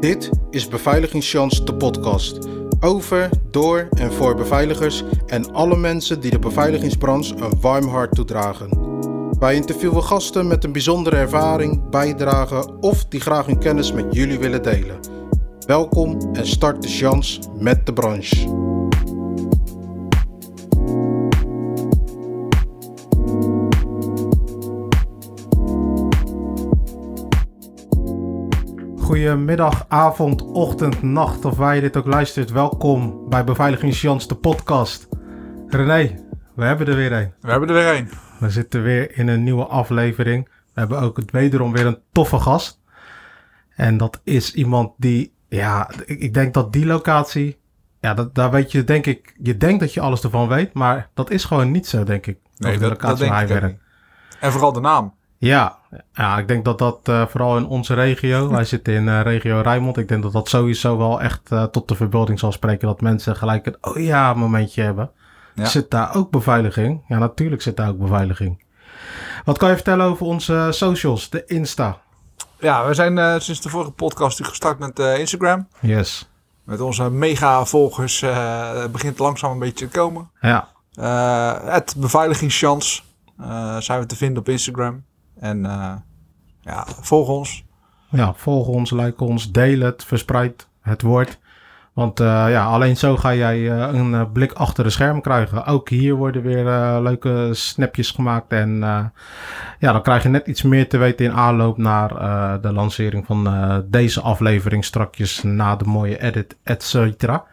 Dit is Beveiligingschance, de podcast. Over, door en voor beveiligers en alle mensen die de beveiligingsbranche een warm hart toedragen. Wij interviewen gasten met een bijzondere ervaring, bijdrage of die graag hun kennis met jullie willen delen. Welkom en start de chance met de branche. Goedemiddag, avond, ochtend, nacht of waar je dit ook luistert. Welkom bij Beveiliging de podcast. René, we hebben er weer een. We hebben er weer een. We zitten weer in een nieuwe aflevering. We hebben ook wederom weer een toffe gast. En dat is iemand die, ja, ik, denk dat die locatie, ja, dat, daar weet je, denk ik, je denkt dat je alles ervan weet, maar dat is gewoon niet zo, denk ik. Nee, dat, de locatie dat denk waar hij werkt. En vooral de naam. Ja, ja, ik denk dat dat uh, vooral in onze regio, wij zitten in uh, regio Rijnmond, ik denk dat dat sowieso wel echt uh, tot de verbeelding zal spreken dat mensen gelijk een oh ja momentje hebben. Ja. Zit daar ook beveiliging? Ja, natuurlijk zit daar ook beveiliging. Wat kan je vertellen over onze socials, de Insta? Ja, we zijn sinds de vorige podcast gestart met Instagram. Yes. Met onze mega volgers begint langzaam een beetje te komen. Ja. het beveiligingschance zijn we te vinden op Instagram. En uh, ja, volg ons. Ja, volg ons, like ons, deel het, verspreid het woord. Want uh, ja, alleen zo ga jij uh, een blik achter de scherm krijgen. Ook hier worden weer leuke snapjes gemaakt. En ja, dan krijg je net iets meer te weten in aanloop naar de lancering van deze aflevering. Strakjes na de mooie edit, et cetera.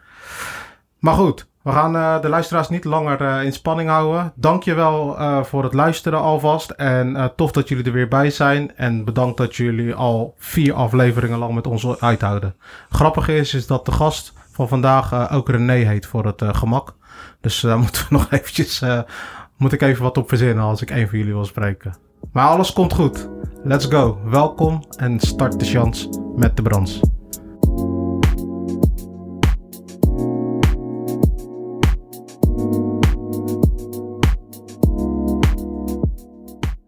Maar goed, we gaan uh, de luisteraars niet langer uh, in spanning houden. Dankjewel uh, voor het luisteren alvast. En tof dat jullie er weer bij zijn. En bedankt dat jullie al vier afleveringen lang met ons uithouden. Grappig is, is dat de gast van vandaag ook René heet voor het gemak. Dus daar moeten we nog eventjes... moet ik even wat op verzinnen als ik een van jullie wil spreken. Maar alles komt goed. Let's go. Welkom en start de chance met de brans.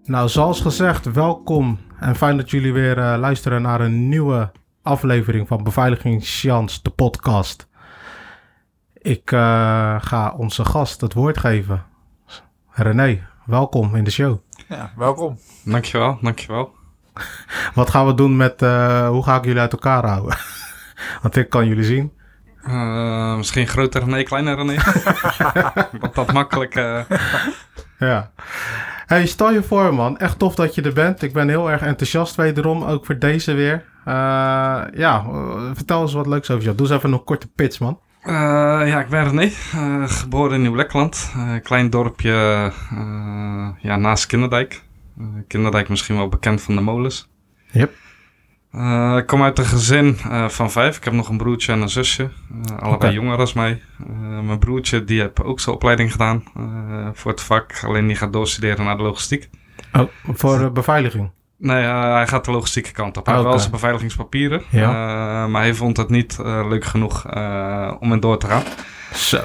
Nou, zoals gezegd, welkom en fijn dat jullie weer uh, luisteren naar een nieuwe aflevering van Beveiliging Chance, de podcast. Ik uh, ga onze gast het woord geven. René, welkom in de show. Ja, welkom. Dankjewel, dankjewel. Wat gaan we doen met, uh, hoe ga ik jullie uit elkaar houden? Want ik kan jullie zien. Uh, misschien groter René, kleiner René. Wat dat makkelijk. Ja. Hey, stel je voor man, echt tof dat je er bent. Ik ben heel erg enthousiast wederom, ook voor deze weer. Uh, ja, vertel eens wat leuks over jou. Doe eens even een korte pitch man. Uh, ja, ik ben René, uh, geboren in Nieuw-Lekland. klein dorpje ja, naast Kinderdijk. Kinderdijk misschien wel bekend van de molens. Yep. Uh, ik kom uit een gezin uh, van vijf. Ik heb nog een broertje en een zusje. Uh, allebei okay. jonger dan mij. mijn broertje die heeft ook zijn opleiding gedaan voor het vak. Alleen die gaat doorstuderen naar de logistiek. Oh, voor beveiliging? Nee, hij gaat de logistieke kant op. Hij okay. heeft wel zijn beveiligingspapieren. Ja. maar hij vond het niet leuk genoeg om in door te gaan. Zo.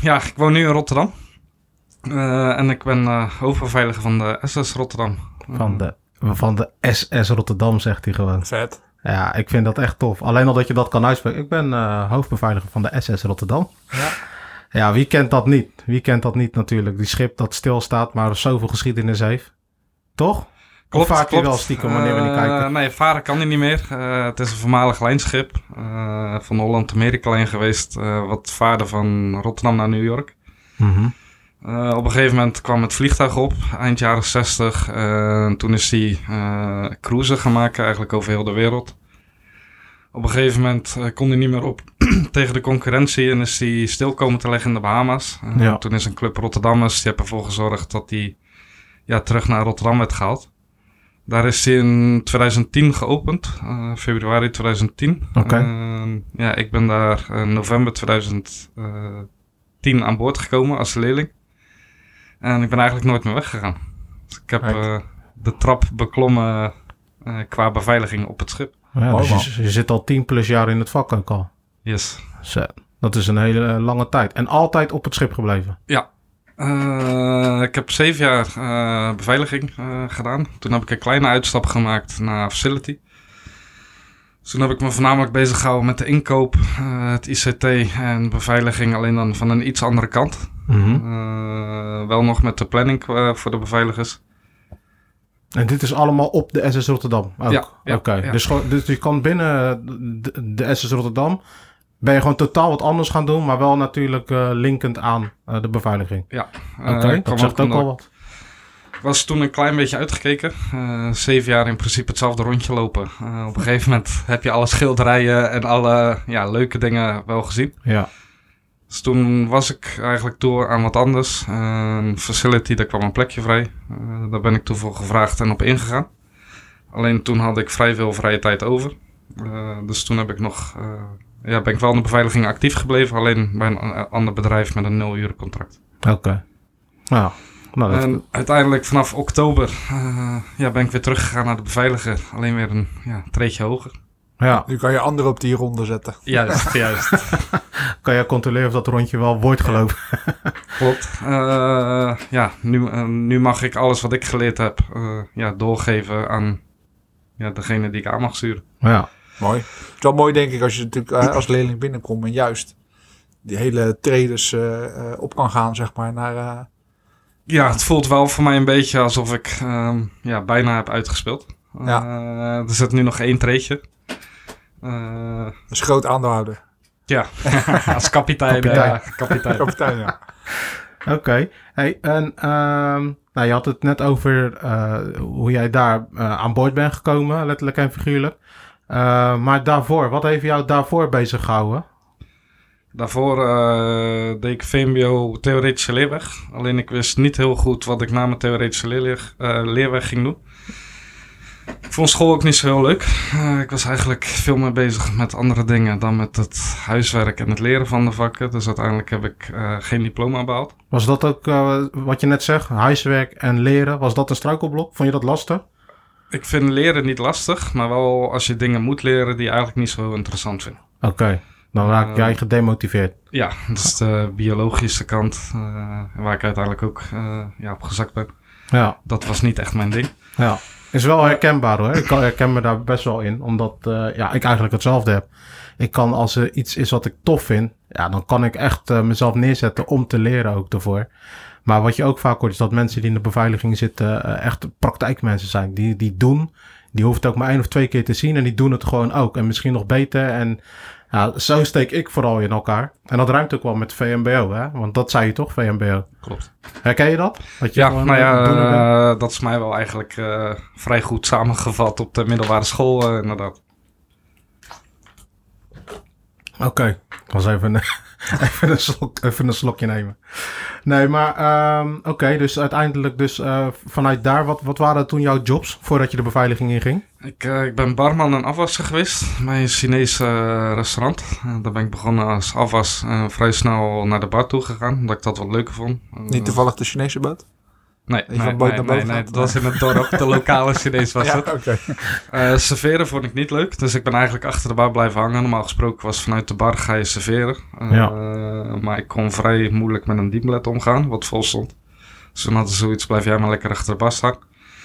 ja, ik woon nu in Rotterdam. en ik ben hoofdbeveiliger van de SS Rotterdam. Van de van de SS Rotterdam, zegt hij gewoon. Vet. Ja, ik vind dat echt tof. Alleen al dat je dat kan uitspreken. Ik ben uh, hoofdbeveiliger van de SS Rotterdam. Ja. Ja, wie kent dat niet? Wie kent dat niet natuurlijk? Die schip dat stilstaat, maar zoveel geschiedenis heeft. Toch? Klopt, of vaart klopt. wel stiekem wanneer we niet kijken? Uh, nee, varen kan hij niet meer. Uh, het is een voormalig lijnschip uh, van Holland-Amerika geweest. wat vaarde van Rotterdam naar New York. Mm uh, op een gegeven moment kwam het vliegtuig op, eind jaren 60. Uh, toen is hij uh, cruisen gaan maken, eigenlijk over heel de wereld. Op een gegeven moment kon hij niet meer op tegen de concurrentie en is hij stil komen te leggen in de Bahama's. Ja. Toen is een club Rotterdammers, die hebben ervoor gezorgd dat hij ja, terug naar Rotterdam werd gehaald. Daar is hij in 2010 geopend, februari 2010. Okay. ja, ik ben daar in november 2010 aan boord gekomen als leerling. En ik ben eigenlijk nooit meer weggegaan. Dus ik heb uh, de trap beklommen uh, qua beveiliging op het schip. Ja, dus je, je, zit al 10 plus jaar in het vak ook al. Yes. Zo, dat is een hele lange tijd. En altijd op het schip gebleven? Ja. Uh, ik heb zeven jaar beveiliging gedaan. Toen heb ik een kleine uitstap gemaakt naar facility. Dus toen heb ik me voornamelijk bezig gehouden met de inkoop, eh, het ICT en beveiliging, alleen dan van een iets andere kant. Mhm. Eh, wel nog met de planning eh, voor de beveiligers. En dit is allemaal op de SS Rotterdam ook? Ja, ja, Oké, ja. dus, dus je kan binnen de, de SS Rotterdam... ben je gewoon totaal wat anders gaan doen... maar wel natuurlijk eh, linkend aan eh, de beveiliging. Ja, Oké, eh, dat zegt ook al wat. Ik was toen een klein beetje uitgekeken. Eh, zeven jaar in principe hetzelfde rondje lopen. Op een gegeven moment heb je alle schilderijen en alle ja, leuke dingen wel gezien. Ja, Dus toen was ik eigenlijk toe aan wat anders. Een facility, daar kwam een plekje vrij. Eh, daar ben ik toen voor gevraagd en op ingegaan. Alleen toen had ik vrij veel vrije tijd over. Eh, dus toen heb ik nog, eh, ja, ben ik wel in de beveiliging actief gebleven. Alleen bij een ander bedrijf met een nul uur contract. oké. Nou, nou dat, En uiteindelijk vanaf oktober ja, ben ik weer teruggegaan naar de beveiliger. Alleen weer een ja, treedje hoger. Ja. Nu kan je anderen op die ronde zetten. Juist, juist. Kan jij controleren of dat rondje wel wordt gelopen? Klopt. Eh, ja, nu, eh, nu mag ik alles wat ik geleerd heb eh, ja, doorgeven aan ja, degene die ik aan mag sturen. Ja, Mooi. Het is wel mooi, denk ik, als je natuurlijk eh, als leerling binnenkomt en juist die hele traders eh, eh, op kan gaan, zeg maar, naar... eh, Ja, het voelt wel voor mij een beetje alsof ik ehm, ja, bijna heb uitgespeeld. Ja. Er zit nu nog één treedje. Eh, als groot aandeelhouder. ja, als kapitein. Kapitein. eh, kapitein. Kapitein, ja. oké. Hey, en ehm, nou, je had het net over eh, hoe jij daar aan boord bent gekomen, letterlijk en figuurlijk. Eh, maar daarvoor, wat heeft jou daarvoor bezig gehouden? Daarvoor eh, deed ik VMBO theoretische leerweg. Alleen ik wist niet heel goed wat ik na mijn theoretische leerweg, leerweg ging doen. Ik vond school ook niet zo heel leuk. Eh, ik was eigenlijk veel meer bezig met andere dingen dan met het huiswerk en het leren van de vakken. Dus uiteindelijk heb ik eh, geen diploma behaald. Was dat ook eh, wat je net zegt, huiswerk en leren? Was dat een struikelblok? Vond je dat lastig? Ik vind leren niet lastig, maar wel als je dingen moet leren die je eigenlijk niet zo heel interessant vindt. Oké, dan raak jij gedemotiveerd. Ja, dat is de biologische kant waar ik uiteindelijk ook ja, op gezakt ben. Ja, Dat was niet echt mijn ding. ja. Is wel herkenbaar hoor. Ik herken me daar best wel in, omdat eh, ja, ik eigenlijk hetzelfde heb. Ik kan als er iets is wat ik tof vind, ja, dan kan ik echt eh, mezelf neerzetten om te leren ook ervoor. Maar wat je ook vaak hoort is dat mensen die in de beveiliging zitten eh, echt praktijkmensen zijn. Die, die doen, die hoeft het ook maar één of twee keer te zien en die doen het gewoon ook. En misschien nog beter en ja, zo steek ik vooral in elkaar. En dat ruimt ook wel met VMBO, hè? Want dat zei je toch, VMBO? Klopt. Herken je dat? dat je Ja, nou eh, ja, eh, dat is mij wel eigenlijk eh, vrij goed samengevat op de middelbare school, eh, inderdaad. Oké, ik was even, een- even, een slok, even een slokje nemen. Nee, maar ehm, oké, dus uiteindelijk dus eh, vanuit daar, wat, wat waren toen jouw jobs voordat je de beveiliging inging? Ik, eh, ik ben barman en afwasser geweest bij een Chinees eh, restaurant. Daar ben ik begonnen als afwas en vrij snel naar de bar toe gegaan, omdat ik dat wat leuker vond. Niet toevallig de Chinese boot? Nee, van nee, boot nee, naar nee, was in het dorp. De lokale Chinees was het. oké. Eh, serveren vond ik niet leuk, dus ik ben eigenlijk achter de bar blijven hangen. Normaal gesproken was vanuit de bar ga je serveren. Eh, Ja. Maar ik kon vrij moeilijk met een dienblad omgaan, wat vol stond. Dus toen hadden ze zoiets, blijf jij maar lekker achter de bar staan.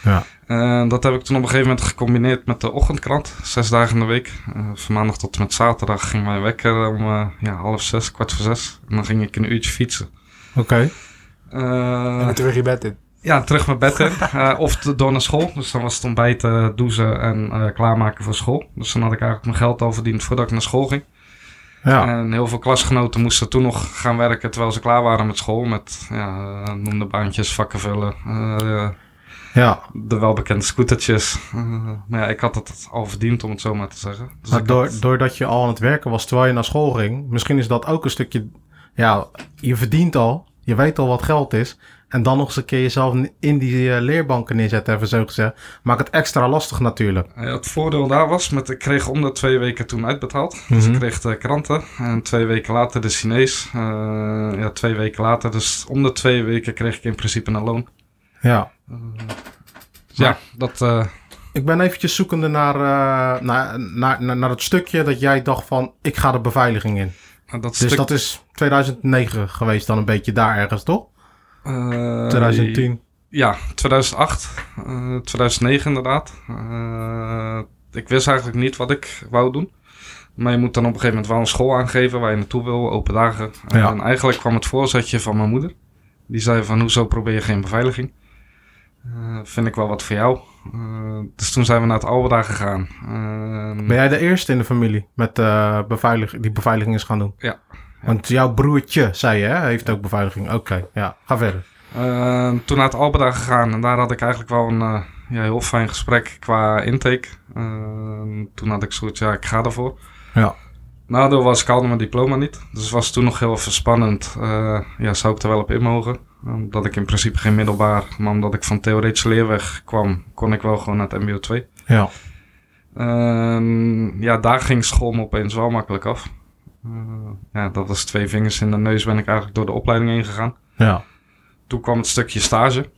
Ja. Eh, dat heb ik toen op een gegeven moment gecombineerd met de ochtendkrant. Zes dagen in de week. Van maandag tot en met zaterdag ging mijn wekker om eh, ja, half zes, kwart voor zes. En dan ging ik een uurtje fietsen. Oké, Eh, En weer terug je bed in. Ja, terug mijn bed in. Eh, of door naar school. Dus dan was het ontbijten, douchen en eh, klaarmaken voor school. Dus dan had ik eigenlijk mijn geld al verdiend voordat ik naar school ging. ja. En heel veel klasgenoten moesten toen nog gaan werken terwijl ze klaar waren met school. Met, ja, eh, noem de baantjes, vakken vullen. eh, ja. de welbekende scootertjes. Eh, maar ja, ik had het al verdiend om het zo maar te zeggen. Dus Maar door, had- doordat je al aan het werken was terwijl je naar school ging, misschien is dat ook een stukje, ja, je verdient al, je weet al wat geld is. En dan nog eens een keer jezelf in die eh, leerbanken neerzetten, even zo gezegd. Maakt het extra lastig natuurlijk. Het voordeel daar was, met, ik kreeg om de twee weken toen uitbetaald. Dus Mhm. ik kreeg de kranten en twee weken later de Chinees. Eh, ja, twee weken later, dus om de twee weken kreeg ik in principe een loon. Ja. Dus ja, dat... eh, Ik ben eventjes zoekende naar, eh, naar, naar, naar, naar het stukje dat jij dacht van, ik ga de beveiliging in. dat Dus stuk, dat is 2009 geweest dan een beetje daar ergens, toch? Eh, 2010. Ja, 2008, eh, 2009 inderdaad. Eh, ik wist eigenlijk niet wat ik wou doen. Maar je moet dan op een gegeven moment wel een school aangeven waar je naartoe wil, open dagen. Ja. En eigenlijk kwam het voorzetje van mijn moeder. Die zei van, hoezo probeer je geen beveiliging? Eh, vind ik wel wat voor jou. Eh, dus toen zijn we naar het Alberda gegaan. Eh, Ben jij de eerste in de familie met eh beveilig die beveiliging is gaan doen? Ja. Want jouw broertje, zei je, hè, heeft ook beveiliging. Oké, ja, ga verder. Eh, toen naar het Alberda gegaan en daar had ik eigenlijk wel een eh, ja, heel fijn gesprek qua intake. Eh, toen had ik zoiets, ja, ik ga ervoor. Ja. Nadeel was, ik haalde mijn diploma niet. Dus was toen nog heel even spannend. Eh, ja, zou ik er wel op in mogen? Omdat ik in principe geen middelbaar, maar omdat ik van theoretische leerweg kwam, kon ik wel gewoon naar het MBO 2. Ja, Ehm, ja, daar ging school me opeens wel makkelijk af. Ja, dat was twee vingers in de neus ben ik eigenlijk door de opleiding heen gegaan. ja. Toen kwam het stukje stage.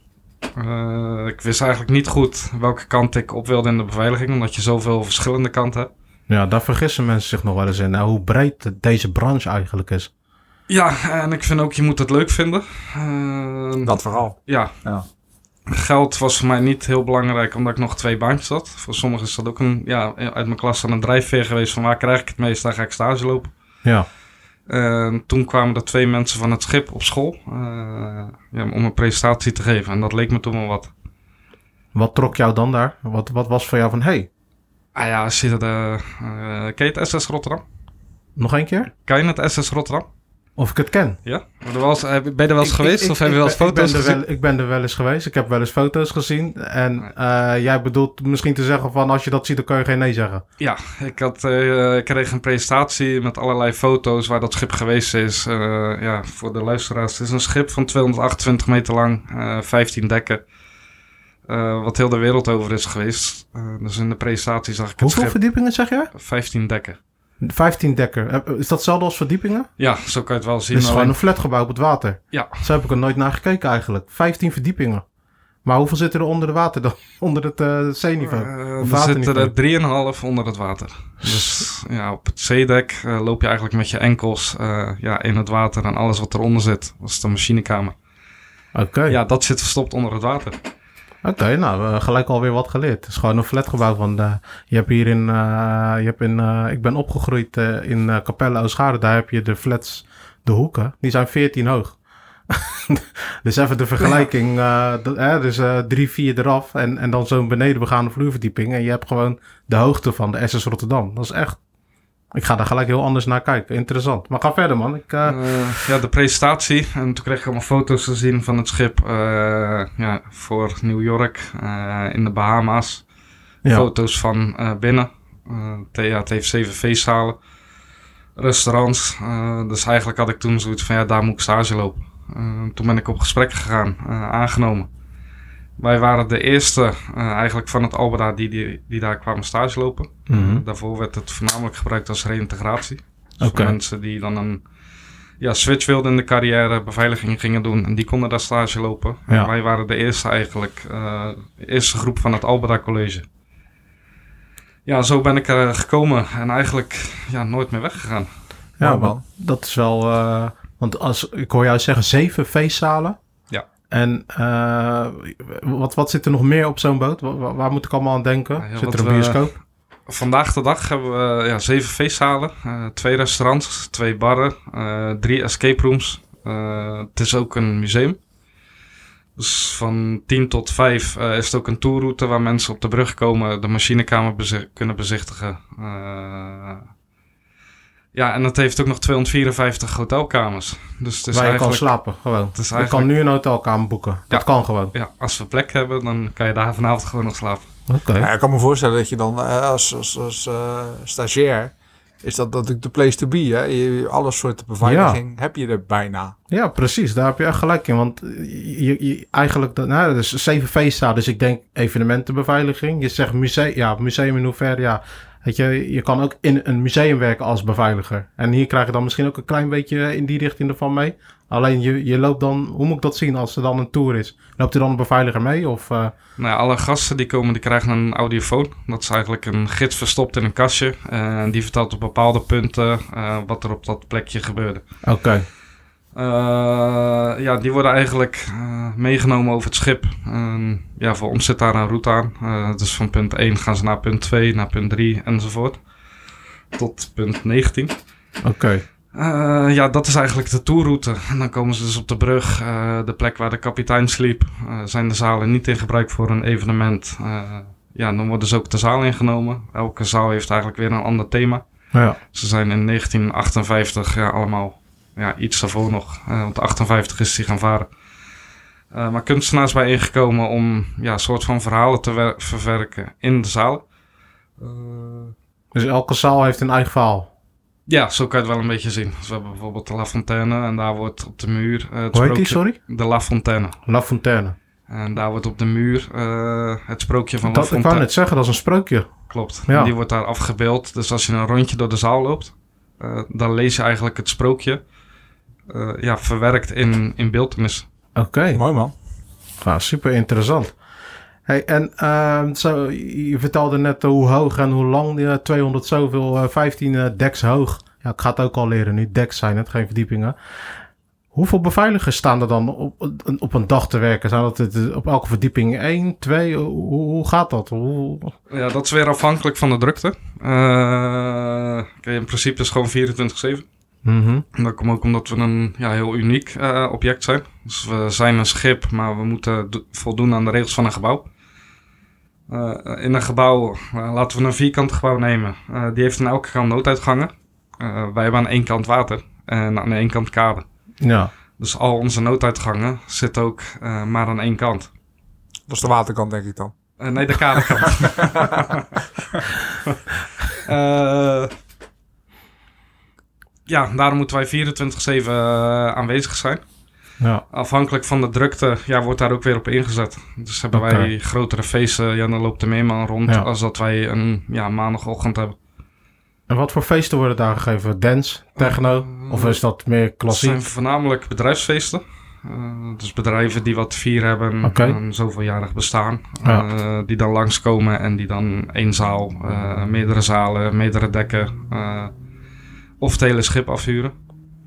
Eh, ik wist eigenlijk niet goed welke kant ik op wilde in de beveiliging, omdat je zoveel verschillende kanten hebt. Ja, daar vergissen mensen zich nog wel eens in. Nou, hoe breed deze branche eigenlijk is. Ja, en ik vind ook, je moet het leuk vinden. Eh, Dat vooral. ja. Ja. Geld was voor mij niet heel belangrijk, omdat ik nog twee baantjes had. Voor sommigen is dat ook een, ja, uit mijn klas dan een drijfveer geweest van waar krijg ik het meest, daar ga ik stage lopen. Ja, En toen kwamen er twee mensen van het schip op school eh, ja, om een presentatie te geven. En dat leek me toen wel wat. wat trok jou dan daar? Wat, wat was voor jou van, hey, Ah ja, als je de, eh ken je het SS Rotterdam? nog één keer? Ken je het SS Rotterdam? Of ik het ken? Ja? Ben je, ben er wel eens Ik- geweest ik- of heb je wel eens foto's ben, gezien? wel, ik ben er wel eens geweest. Ik heb wel eens foto's gezien. En eh, jij bedoelt misschien te zeggen van als je dat ziet, dan kan je geen nee zeggen. Ja, ik, had, eh, ik kreeg een presentatie met allerlei foto's waar dat schip geweest is. Eh, ja, voor de luisteraars. Het is een schip van 228 meter lang, eh 15 dekken. Wat heel de wereld over is geweest. Dus in de presentatie zag ik het Hoeveel schip. verdiepingen zeg je? 15 dekken. 15 dekker. Eh, Is dat hetzelfde als verdiepingen? Ja, zo kan je het wel zien. Dit is gewoon een flatgebouw op het water. Ja. Zo heb ik er nooit naar gekeken eigenlijk. 15 verdiepingen. Maar hoeveel zitten er onder de water dan? Onder het eh, zeeniveau? Of er zitten er 3,5 onder het water. Dus ja, op het zeedek loop je eigenlijk met je enkels ja, in het water en alles wat eronder zit. Dat is de machinekamer. Oké, Ja, dat zit verstopt onder het water. Oké, nou, uh, gelijk alweer wat geleerd. Het is gewoon een flatgebouw van... Uh, je hebt hier in... Uh, je hebt in uh, ik ben opgegroeid uh, in Capelle Oostgaarde. Daar heb je de flats, de hoeken. Die zijn 14 hoog. dus even de vergelijking. Eh, dus drie, vier eraf. En, en dan zo'n benedenbegaande vloerverdieping. En je hebt gewoon de hoogte van de SS Rotterdam. Dat is echt... Ik ga daar gelijk heel anders naar kijken. Interessant. Maar ga verder, man. Ik, uh... Uh, ja, de presentatie. En toen kreeg ik allemaal foto's te zien van het schip uh, ja, voor New York in de Bahama's. Ja. Foto's van binnen. ja, het heeft zeven feestzalen. Restaurants. dus eigenlijk had ik toen zoiets van, ja, daar moet ik stage lopen. toen ben ik op gesprek gegaan, aangenomen. Wij waren de eerste uh, eigenlijk van het Alberda die, die, die daar kwamen stage lopen. Mm -hmm. Daarvoor werd het voornamelijk gebruikt als reïntegratie. Dus okay. mensen die dan een ja, switch wilden in de carrière, beveiliging gingen doen en die konden daar stage lopen. Ja. En wij waren de eerste eigenlijk, uh, de eerste groep van het Alberda College. Ja, zo ben ik er gekomen en eigenlijk ja, nooit meer weggegaan. Ja, man. Dat is wel. Uh, want als ik hoor jou zeggen, zeven feestzalen. En uh, wat, wat zit er nog meer op zo'n boot? Waar, waar, moet ik allemaal aan denken? Ja, zit er een bioscoop? We, vandaag de dag hebben we ja, zeven feestzalen, uh, twee restaurants, twee barren, uh, drie escape rooms. het is ook een museum. Dus van 10 tot 5 is het ook een tourroute waar mensen op de brug komen, de machinekamer bezi kunnen bezichtigen. Ja, en het heeft ook nog 254 hotelkamers. Dus het is Waar je kan slapen, gewoon. Het is je kan nu een hotelkamer boeken. Dat ja, kan gewoon. Ja, als we plek hebben, dan kan je daar vanavond gewoon nog slapen. Oké. Okay. Ja, ik kan me voorstellen dat je dan uh, als, als, als uh, stagiair... is dat natuurlijk de place to be, hè? Je, alle soorten beveiliging ja. heb je er bijna. Ja, precies. Daar heb je echt gelijk in. Want je, je eigenlijk... Nou, dus zeven feestzalen. Dus ik denk evenementenbeveiliging. Je zegt museum. Ja, museum in hoeverre, ja... Weet je, je kan ook in een museum werken als beveiliger. En hier krijg je dan misschien ook een klein beetje in die richting ervan mee. Alleen je, je loopt dan, hoe moet ik dat zien als er dan een tour is? Loopt er dan een beveiliger mee? Of, uh... nou ja, alle gasten die komen, die krijgen een audiofoon. Dat is eigenlijk een gids verstopt in een kastje. En uh, die vertelt op bepaalde punten uh, wat er op dat plekje gebeurde. Oké. Okay. Uh, ja, die worden eigenlijk uh, meegenomen over het schip. Ja, voor ons zit daar een route aan. dus van punt 1 gaan ze naar punt 2, naar punt 3 enzovoort. Tot punt 19. Oké. Okay. ja, dat is eigenlijk de tourroute. En dan komen ze dus op de brug, de plek waar de kapitein sliep. zijn de zalen niet in gebruik voor een evenement. ja, dan worden ze ook de zaal ingenomen. Elke zaal heeft eigenlijk weer een ander thema. Ja. Ze zijn in 1958 ja, allemaal ja, iets daarvoor nog. Uh, want 58 is hij gaan varen. Uh, maar kunstenaars bij ingekomen om ja, een soort van verhalen te verwerken in de zaal. Uh, dus elke zaal heeft een eigen verhaal? Ja, zo kan je het wel een beetje zien. Dus we hebben bijvoorbeeld de La Fontaine en daar wordt op de muur... het Hoe heet die, sorry? De La Fontaine. La Fontaine. En daar wordt op de muur het sprookje van dat, La Fontaine... Ik wou net zeggen, dat is een sprookje. Klopt. Ja. die wordt daar afgebeeld. Dus als je een rondje door de zaal loopt, dan lees je eigenlijk het sprookje uh, ja, verwerkt in, in beeldenis. Oké. Mooi man. Ja, super interessant. Hey, en uh, zo, je vertelde net hoe hoog en hoe lang, uh, 200 zoveel, 15 uh, decks hoog. Ja, ik ga het ook al leren nu. Decks zijn het, geen verdiepingen. Hoeveel beveiligers staan er dan op, op een dag te werken? Zijn dat op elke verdieping één, twee? Hoe, hoe gaat dat? Hoe... Ja, dat is weer afhankelijk van de drukte. Uh, in principe is het gewoon 24-7. Mm Dat komt ook omdat we een ja, heel uniek uh, object zijn. Dus we zijn een schip, maar we moeten voldoen aan de regels van een gebouw. Uh, in een gebouw, uh, laten we een vierkant gebouw nemen. die heeft aan elke kant nooduitgangen. wij hebben aan één kant water en aan één kant kade. Ja. Dus al onze nooduitgangen zitten ook maar aan één kant. Dat is de waterkant, denk ik dan. nee, de kadekant. ja, daarom moeten wij 24-7 uh, aanwezig zijn. Ja. Afhankelijk van de drukte ja, wordt daar ook weer op ingezet. Dus hebben okay. wij grotere feesten, ja, dan loopt er meer man rond ja. als dat wij een ja, maandagochtend hebben. En wat voor feesten worden daar gegeven? Dance, techno? Uh, of is dat meer klassiek? Het zijn voornamelijk bedrijfsfeesten. Uh, dus bedrijven die wat vier hebben, okay. een zoveeljarig bestaan. Ja. Uh, die dan langskomen en die dan één zaal, meerdere zalen, meerdere dekken of het hele schip afhuren.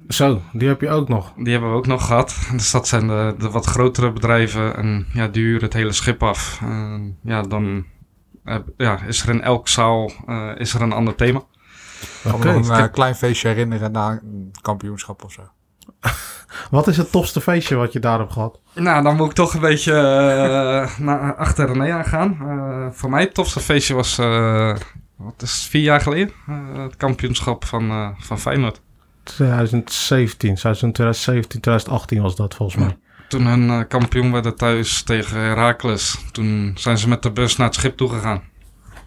Zo, die heb je ook nog. Die hebben we ook nog gehad. Dus dat zijn de, de wat grotere bedrijven. En ja, die huren het hele schip af. En ja, dan uh, ja, is er in elke zaal uh, is er een ander thema. Oké. Okay. een uh, klein feestje herinneren na een kampioenschap of zo. wat is het topste feestje wat je daar hebt gehad? Nou, dan moet ik toch een beetje naar achter René aan gaan. voor mij het tofste feestje was wat is vier jaar geleden? Uh, het kampioenschap van, uh, van Feyenoord. 2017, 2017, 2018 was dat volgens mij. Toen hun uh, kampioen werden thuis tegen Heracles, toen zijn ze met de bus naar het schip toegegaan.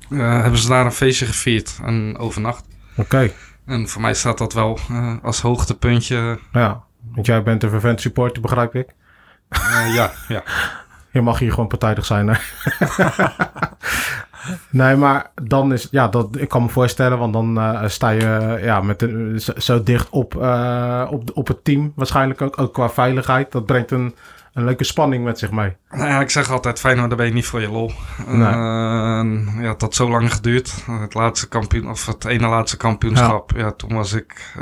hebben ze daar een feestje gevierd en overnacht. Oké. Okay. En voor mij staat dat wel als hoogtepuntje. Ja, want jij bent een vervent supporter, begrijp ik. ja, ja. Je mag hier gewoon partijdig zijn, hè? Nee, maar dan is ja, dat, ik kan me voorstellen, want dan uh, sta je uh, ja, met de, zo, zo, dicht op, uh, op, op het team. Waarschijnlijk ook, ook qua veiligheid. Dat brengt een, een leuke spanning met zich mee. Nou ja, ik zeg altijd, Feyenoord, daar ben je niet voor je lol. Nee. ja, het had zo lang geduurd. Het laatste kampioen, of het ene laatste kampioenschap. Ja, ja toen was ik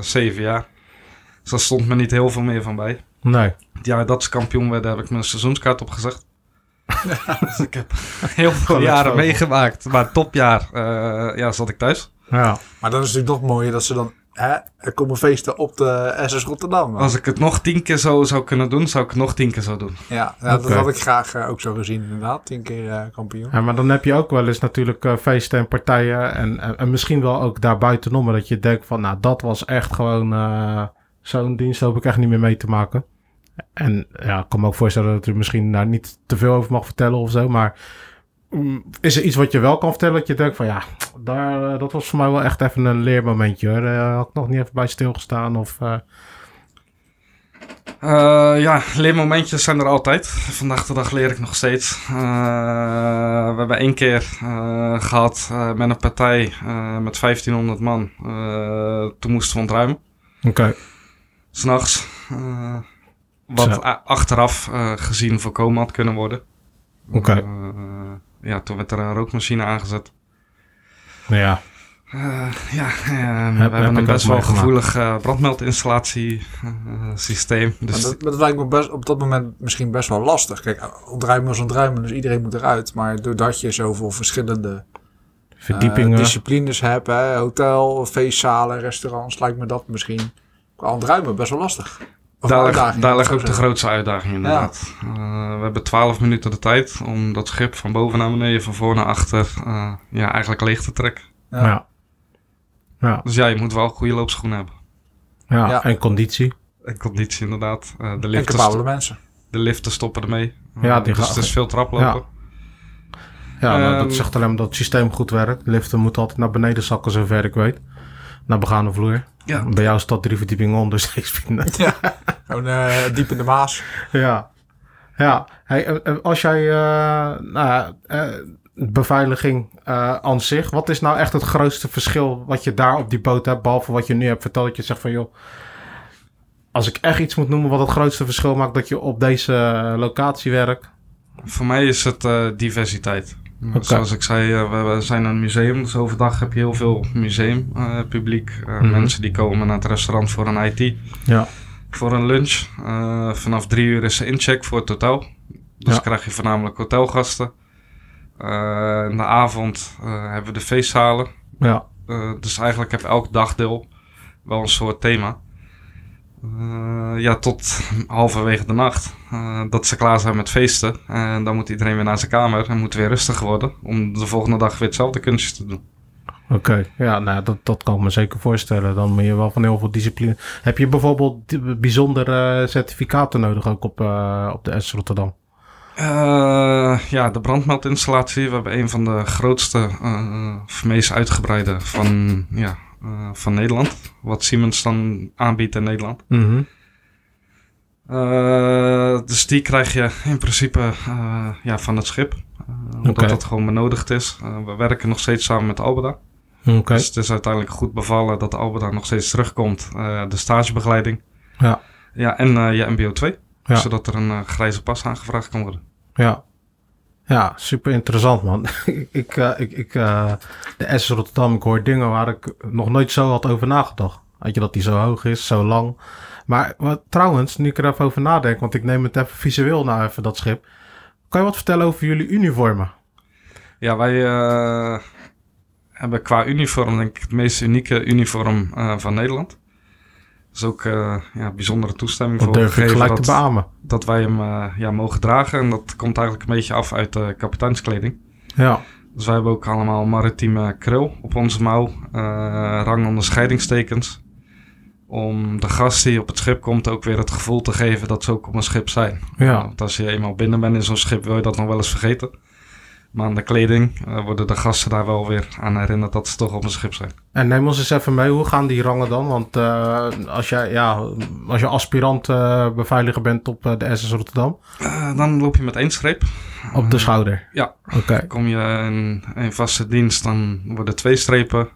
zeven jaar. Dus daar stond me niet heel veel meer van bij. Nee. Ja, dat ze kampioen werden, heb ik mijn seizoenskaart opgezegd. dus ik heb heel veel jaren meegemaakt. Maar topjaar uh, ja, zat ik thuis. Ja. Maar dan is het natuurlijk nog mooier dat ze dan... Hè, er komen feesten op de SS Rotterdam. Als ik het nog tien keer zo zou kunnen doen, zou ik het nog tien keer zo doen. Ja, ja okay. dat had ik graag uh, ook zo gezien inderdaad. Tien keer uh, kampioen. Ja, maar dan heb je ook wel eens natuurlijk uh, feesten en partijen. En, en, en, misschien wel ook daarbuitenom. Dat je denkt van, nou dat was echt gewoon... Zo'n dienst hoop ik echt niet meer mee te maken. En ja, ik kan me ook voorstellen dat je misschien daar niet te veel over mag vertellen of zo. Maar mm, is er iets wat je wel kan vertellen dat je denkt van ja, daar, eh, dat was voor mij wel echt even een leermomentje hoor. Daar had ik nog niet even bij stilgestaan of... Uh... Uh, ja, leermomentjes zijn er altijd. Vandaag de dag leer ik nog steeds. Uh, we hebben één keer gehad met een partij met 1500 man. toen moesten we ontruimen. Oké. Okay. S'nachts. Wat achteraf uh, gezien voorkomen had kunnen worden. Oké. Okay. Uh, ja, toen werd er een rookmachine aangezet. Ja. Uh, ja, uh, we heb hebben een best wel gevoelig uh, brandmeldinstallatie systeem. Maar Dus dat, dat lijkt me best, op dat moment misschien best wel lastig. Kijk, ontruimen is ontruimen, dus iedereen moet eruit. Maar doordat je zoveel verschillende eh, Verdiepingen. disciplines hebt, hè, hotel, feestzalen, restaurants, lijkt me dat misschien qua ontruimen best wel lastig. Daar, ligt, daar ligt ook de grootste uitdaging inderdaad. Uh, we hebben 12 minuten de tijd om dat schip van boven naar beneden, van voor naar achter, uh, ja, eigenlijk leeg te trekken. ja. Ja. Ja. Dus ja, je moet wel goede loopschoenen hebben. ja, Ja. en conditie. En conditie inderdaad. Uh, de, En liften mensen. de liften stoppen ermee. Ja, die dus gaan- het is veel traplopen. Ja, nou, dat Ehm, zegt alleen maar dat het systeem goed werkt. De liften moeten altijd naar beneden zakken, zover ik weet. Naar begane vloer. Ja. Bij jou staat drie verdiepingen onder, steeds vinden. Gewoon eh, diep in de Maas. Ja. Ja. Hey, eh, eh, als jij... eh, nou, ja, eh, beveiliging eh, aan zich. Wat is nou echt het grootste verschil wat je daar op die boot hebt? Behalve wat je nu hebt verteld. Dat je zegt van joh... Als ik echt iets moet noemen wat het grootste verschil maakt dat je op deze locatie werkt. Voor mij is het eh, diversiteit. Zoals ik zei, eh, we, zijn een museum. Dus overdag heb je heel veel museumpubliek. Uh, Mhm. Mensen die komen naar het restaurant voor een IT. Ja. Voor een lunch. Eh, vanaf drie uur is de incheck voor het hotel. Dus Ja. krijg je voornamelijk hotelgasten. Eh, in de avond eh, hebben we de feestzalen. Ja. Eh, dus eigenlijk heb elk dagdeel wel een soort thema. Eh, ja, tot halverwege de nacht. Eh, dat ze klaar zijn met feesten. En dan moet iedereen weer naar zijn kamer en moet weer rustig worden. Om de volgende dag weer hetzelfde kunstjes te doen. Oké, ja, nou, dat, dat kan ik me zeker voorstellen. Dan moet je wel van heel veel discipline. Heb je bijvoorbeeld bijzondere certificaten nodig ook op, eh, op de S Rotterdam? Eh, ja, de brandmeldinstallatie. We hebben een van de grootste, eh, of meest uitgebreide van, ja, eh, van Nederland. Wat Siemens dan aanbiedt in Nederland. Mhm. Eh, dus die krijg je in principe eh, ja, van het schip. Omdat dat gewoon benodigd is. We werken nog steeds samen met Albeda. Oké, Dus het is uiteindelijk goed bevallen dat Albeda nog steeds terugkomt. De stagebegeleiding. Ja. Ja, en je MBO 2. Ja. Zodat er een grijze pas aangevraagd kan worden. ja. Ja, super interessant man. ik, eh, ik, ik, eh, de S Rotterdam, ik hoor dingen waar ik nog nooit zo had over nagedacht. Weet je, dat die zo hoog is, zo lang. Maar trouwens, nu ik er even over nadenk, want ik neem het even visueel nou even, dat schip. Kan je wat vertellen over jullie uniformen? Ja, wij eh, hebben qua uniform denk ik het meest unieke uniform van Nederland. Is ook eh ja, bijzondere toestemming Dat voor durf gegeven gelijk dat, te beamen. dat wij hem eh, ja, mogen dragen. En dat komt eigenlijk een beetje af uit de kapiteinskleding. Ja, Dus wij hebben ook allemaal maritieme krul op onze mouw. eh rangonderscheidingstekens. Om de gast die op het schip komt ook weer het gevoel te geven dat ze ook op een schip zijn. ja. Want als je eenmaal binnen bent in zo'n schip wil je dat nog wel eens vergeten. Maar aan de kleding eh, worden de gasten daar wel weer aan herinnerd dat ze toch op een schip zijn. En neem ons eens even mee, hoe gaan die rangen dan? Want eh, als, jij, ja, als je aspirant eh, beveiliger bent op de SS Rotterdam, dan loop je met één streep. op de schouder. Ja. Oké, Kom je in, in vaste dienst, dan worden twee strepen.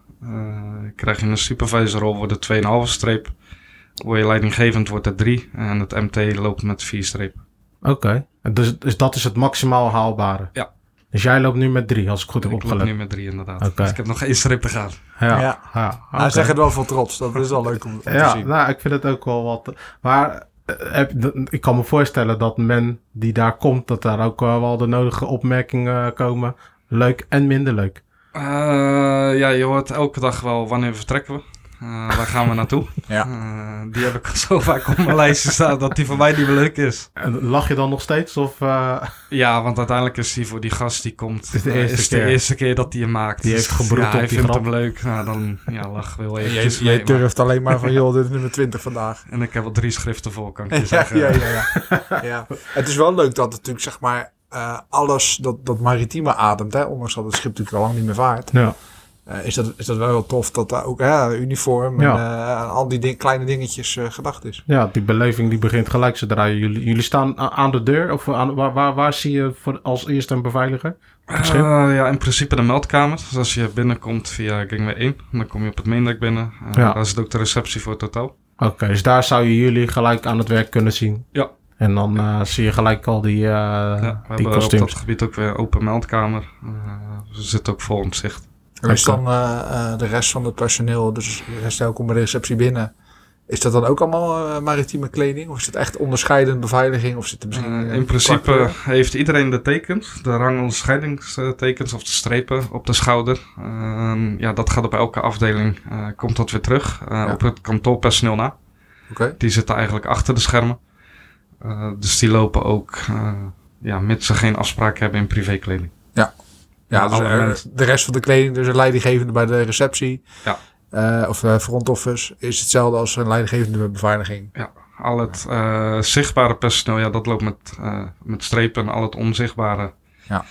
Krijg je een supervisorrol, wordt er 2,5 streep. Word je leidinggevend, wordt er drie. En het MT loopt met vier strepen. oké. Dus, dus dat is het maximaal haalbare? Ja. Dus jij loopt nu met drie, als ik goed heb ik loop opgelet. nu met drie inderdaad. Oké. Dus ik heb nog één streep te gaan. Ja, Ja. Hij zegt het wel vol trots. Dat is wel leuk om, om te Ja, zien. nou, ik vind het ook wel wat. Maar eh, heb, ik kan me voorstellen dat men die daar komt, dat daar ook wel de nodige opmerkingen komen. Leuk en minder leuk. Eh, ja, je hoort elke dag wel wanneer vertrekken we. Eh, waar gaan we naartoe? Ja. Eh, die heb ik al zo vaak op mijn lijstje staan dat die voor mij niet meer leuk is. En lach je dan nog steeds? Of, eh, Ja, want uiteindelijk is die voor die gast die komt. is de eerste is keer. de eerste keer dat hij hem maakt. Die Dus, heeft gebroed ja, op hij die vindt grap. hem leuk. Nou, dan ja, lach wel Jij, eventjes jij durft alleen maar van, joh, dit is nummer 20 vandaag. En ik heb al drie schriften vol, kan ik je Ja, zeggen. ja, ja, ja. ja. Het is wel leuk dat natuurlijk, zeg maar, alles dat, dat maritieme ademt, hè, ondanks dat het schip natuurlijk al lang niet meer vaart, ja. Eh, is, dat, is dat wel heel tof dat daar ook hè, uniform en Ja. eh, al die ding- kleine dingetjes eh, gedacht is. ja, die beleving die begint gelijk zodra jullie, jullie staan aan de deur. Of aan, waar, waar, waar zie je voor, als eerste een beveiliger? Ja, in principe de meldkamer. Dus als je binnenkomt via gangway 1, dan kom je op het maindek binnen. Ja. Daar is ook de receptie voor het hotel. Oké, dus daar zou je jullie gelijk aan het werk kunnen zien. Ja. En dan eh, zie je gelijk al die, eh ja, we die hebben op dat gebied ook weer open meldkamer. Eh, we zitten ook vol in En is dan eh, eh, de rest van het personeel, dus de rest komt bij de receptie binnen. Is dat dan ook allemaal eh, maritieme kleding? Of is het echt onderscheidend beveiliging? Of zit er misschien... In principe heeft iedereen de tekens, de rangonderscheidingstekens of de strepen op de schouder. Ehm, ja, dat gaat op elke afdeling, eh, komt dat weer terug eh, Ja. op het kantoorpersoneel na. Oké. Die zitten eigenlijk achter de schermen. Eh, dus die lopen ook, eh, ja, mits ze geen afspraak hebben in privékleding. Ja, Ja, dus er- mensen. de rest van de kleding, dus een leidinggevende bij de receptie. Ja. eh, of de front office is hetzelfde als een leidinggevende bij beveiliging. Al het eh, zichtbare personeel, ja, dat loopt met, eh, met strepen. Al het onzichtbare Ja.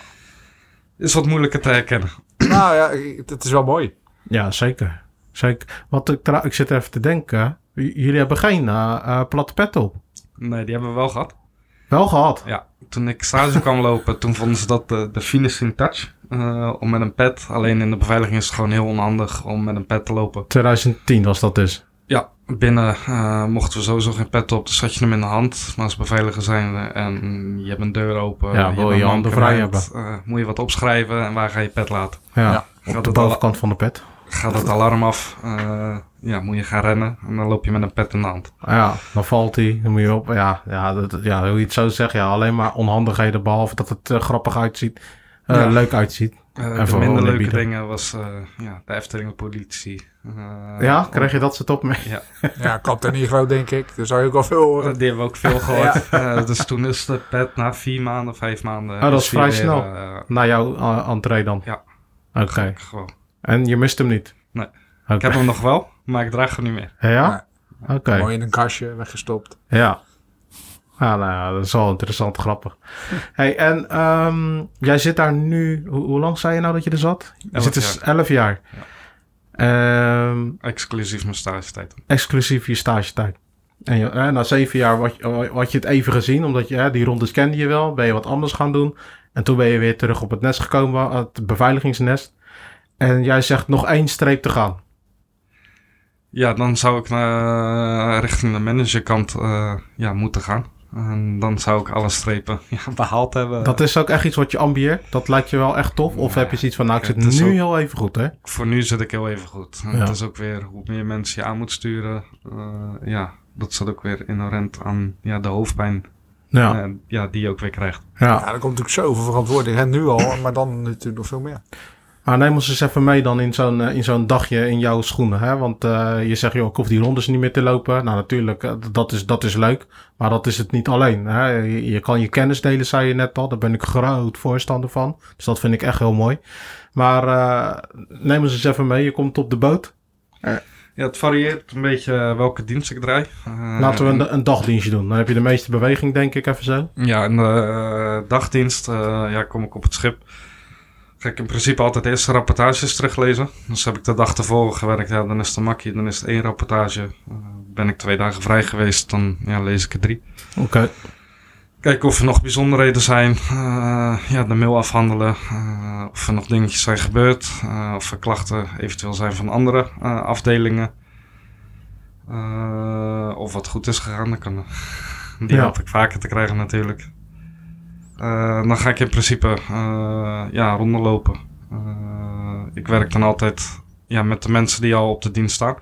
is wat moeilijker te herkennen. nou ja, het is wel mooi. Ja, zeker. zeker. Want ik, ik zit even te denken. J- jullie hebben geen eh, eh, platte pet op. Nee, die hebben we wel gehad. Wel gehad. Ja, toen ik stage kwam lopen, toen vonden ze dat de, de finishing touch. eh, om met een pet. Alleen in de beveiliging is het gewoon heel onhandig om met een pet te lopen. 2010 was dat dus. Ja, binnen eh, mochten we sowieso geen pet op. Dus had je hem in de hand. Maar als beveiliger zijn en je hebt een deur open. Ja, wil je een handen vrij kwijt, eh, moet je wat opschrijven en waar ga je pet laten? Ja, op de al- bovenkant van de pet. gaat het alarm af, eh, ja, moet je gaan rennen. En dan loop je met een pet in de hand. Ja, dan valt hij. Dan moet je op. Ja, ja, dat, ja hoe je het zo zegt. Ja, alleen maar onhandigheden. Behalve dat het er grappig uitziet. eh, Ja. Leuk uitziet. Eh, En de vooral minder leuke dingen was eh, ja, de Efteling politie. Eh, ja, krijg je dat soort op mee? Ja, klopt er niet groot, denk ik. Daar zou je ook wel veel horen. Die hebben we ook veel gehoord. Eh, dus toen is de pet na vier maanden, vijf maanden. Oh, dat is vrij weer, snel. eh, Na jouw uh, entree dan? Ja. Oké. En je mist hem niet? Nee. Ik heb hem nog wel, maar ik draag hem niet meer. Ja? Oké. Mooi in een kastje weggestopt. Ja. Ja, nou ja, dat is wel interessant, grappig. hey, en ehm, jij zit daar nu... Hoe, hoe lang zei je nou dat je er zat? Je Elf zit dus 11 jaar. Ehm, Exclusief mijn stagetijd. exclusief je stagetijd. En je, eh, na zeven jaar had je, had je het even gezien, omdat je, hè, die rondes kende je wel. Ben je wat anders gaan doen. En toen ben je weer terug op het nest gekomen, het beveiligingsnest. En jij zegt nog één streep te gaan. Ja, dan zou ik naar, richting de managerkant eh, ja, moeten gaan. En dan zou ik alle strepen ja, behaald hebben. Dat is ook echt iets wat je ambieert. Dat lijkt je wel echt tof. Of Ja, heb je zoiets van, nou, ik het zit nu ook- heel even goed, hè? Voor nu zit ik heel even goed. Ja. Het is ook weer hoe meer mensen je aan moet sturen. eh, ja, dat zit ook weer inherent aan ja, de hoofdpijn Ja. eh, ja, die je ook weer krijgt. ja. Ja, er komt natuurlijk zoveel verantwoording. Hè, nu al, maar dan natuurlijk nog veel meer. Maar neem ons eens even mee dan in zo'n eh, in zo'n dagje in jouw schoenen. Hè? Want eh, je zegt, joh, ik hoef die rondes niet meer te lopen. Nou, natuurlijk, eh, dat is, dat is leuk. Maar dat is het niet alleen. Hè? Je, je kan je kennis delen, zei je net al. Daar ben ik groot voorstander van. Dus dat vind ik echt heel mooi. Maar neem ons eens even mee. Je komt op de boot. Ja, het varieert een beetje welke dienst ik draai. Laten we een, een dagdienstje doen. Dan heb je de meeste beweging, denk ik, even zo. Ja, in de eh, dagdienst ja, kom ik op het schip. Ik in principe altijd eerst de rapportages teruglezen. Dus heb ik de dag ervoor gewerkt, ja, dan is het een makkie, dan is het één rapportage. Eh, ben ik twee dagen vrij geweest, dan ja, lees ik er drie. Oké. Kijken of er nog bijzonderheden zijn. eh, ja, de mail afhandelen. eh, of er nog dingetjes zijn gebeurd. of er klachten eventueel zijn van andere afdelingen. Of wat goed is gegaan. Dan kan, die Ja. hoop ik vaker te krijgen natuurlijk. Eh, dan ga ik in principe uh, ja, rondlopen. Uh, ik werk dan altijd ja, met de mensen die al op de dienst staan.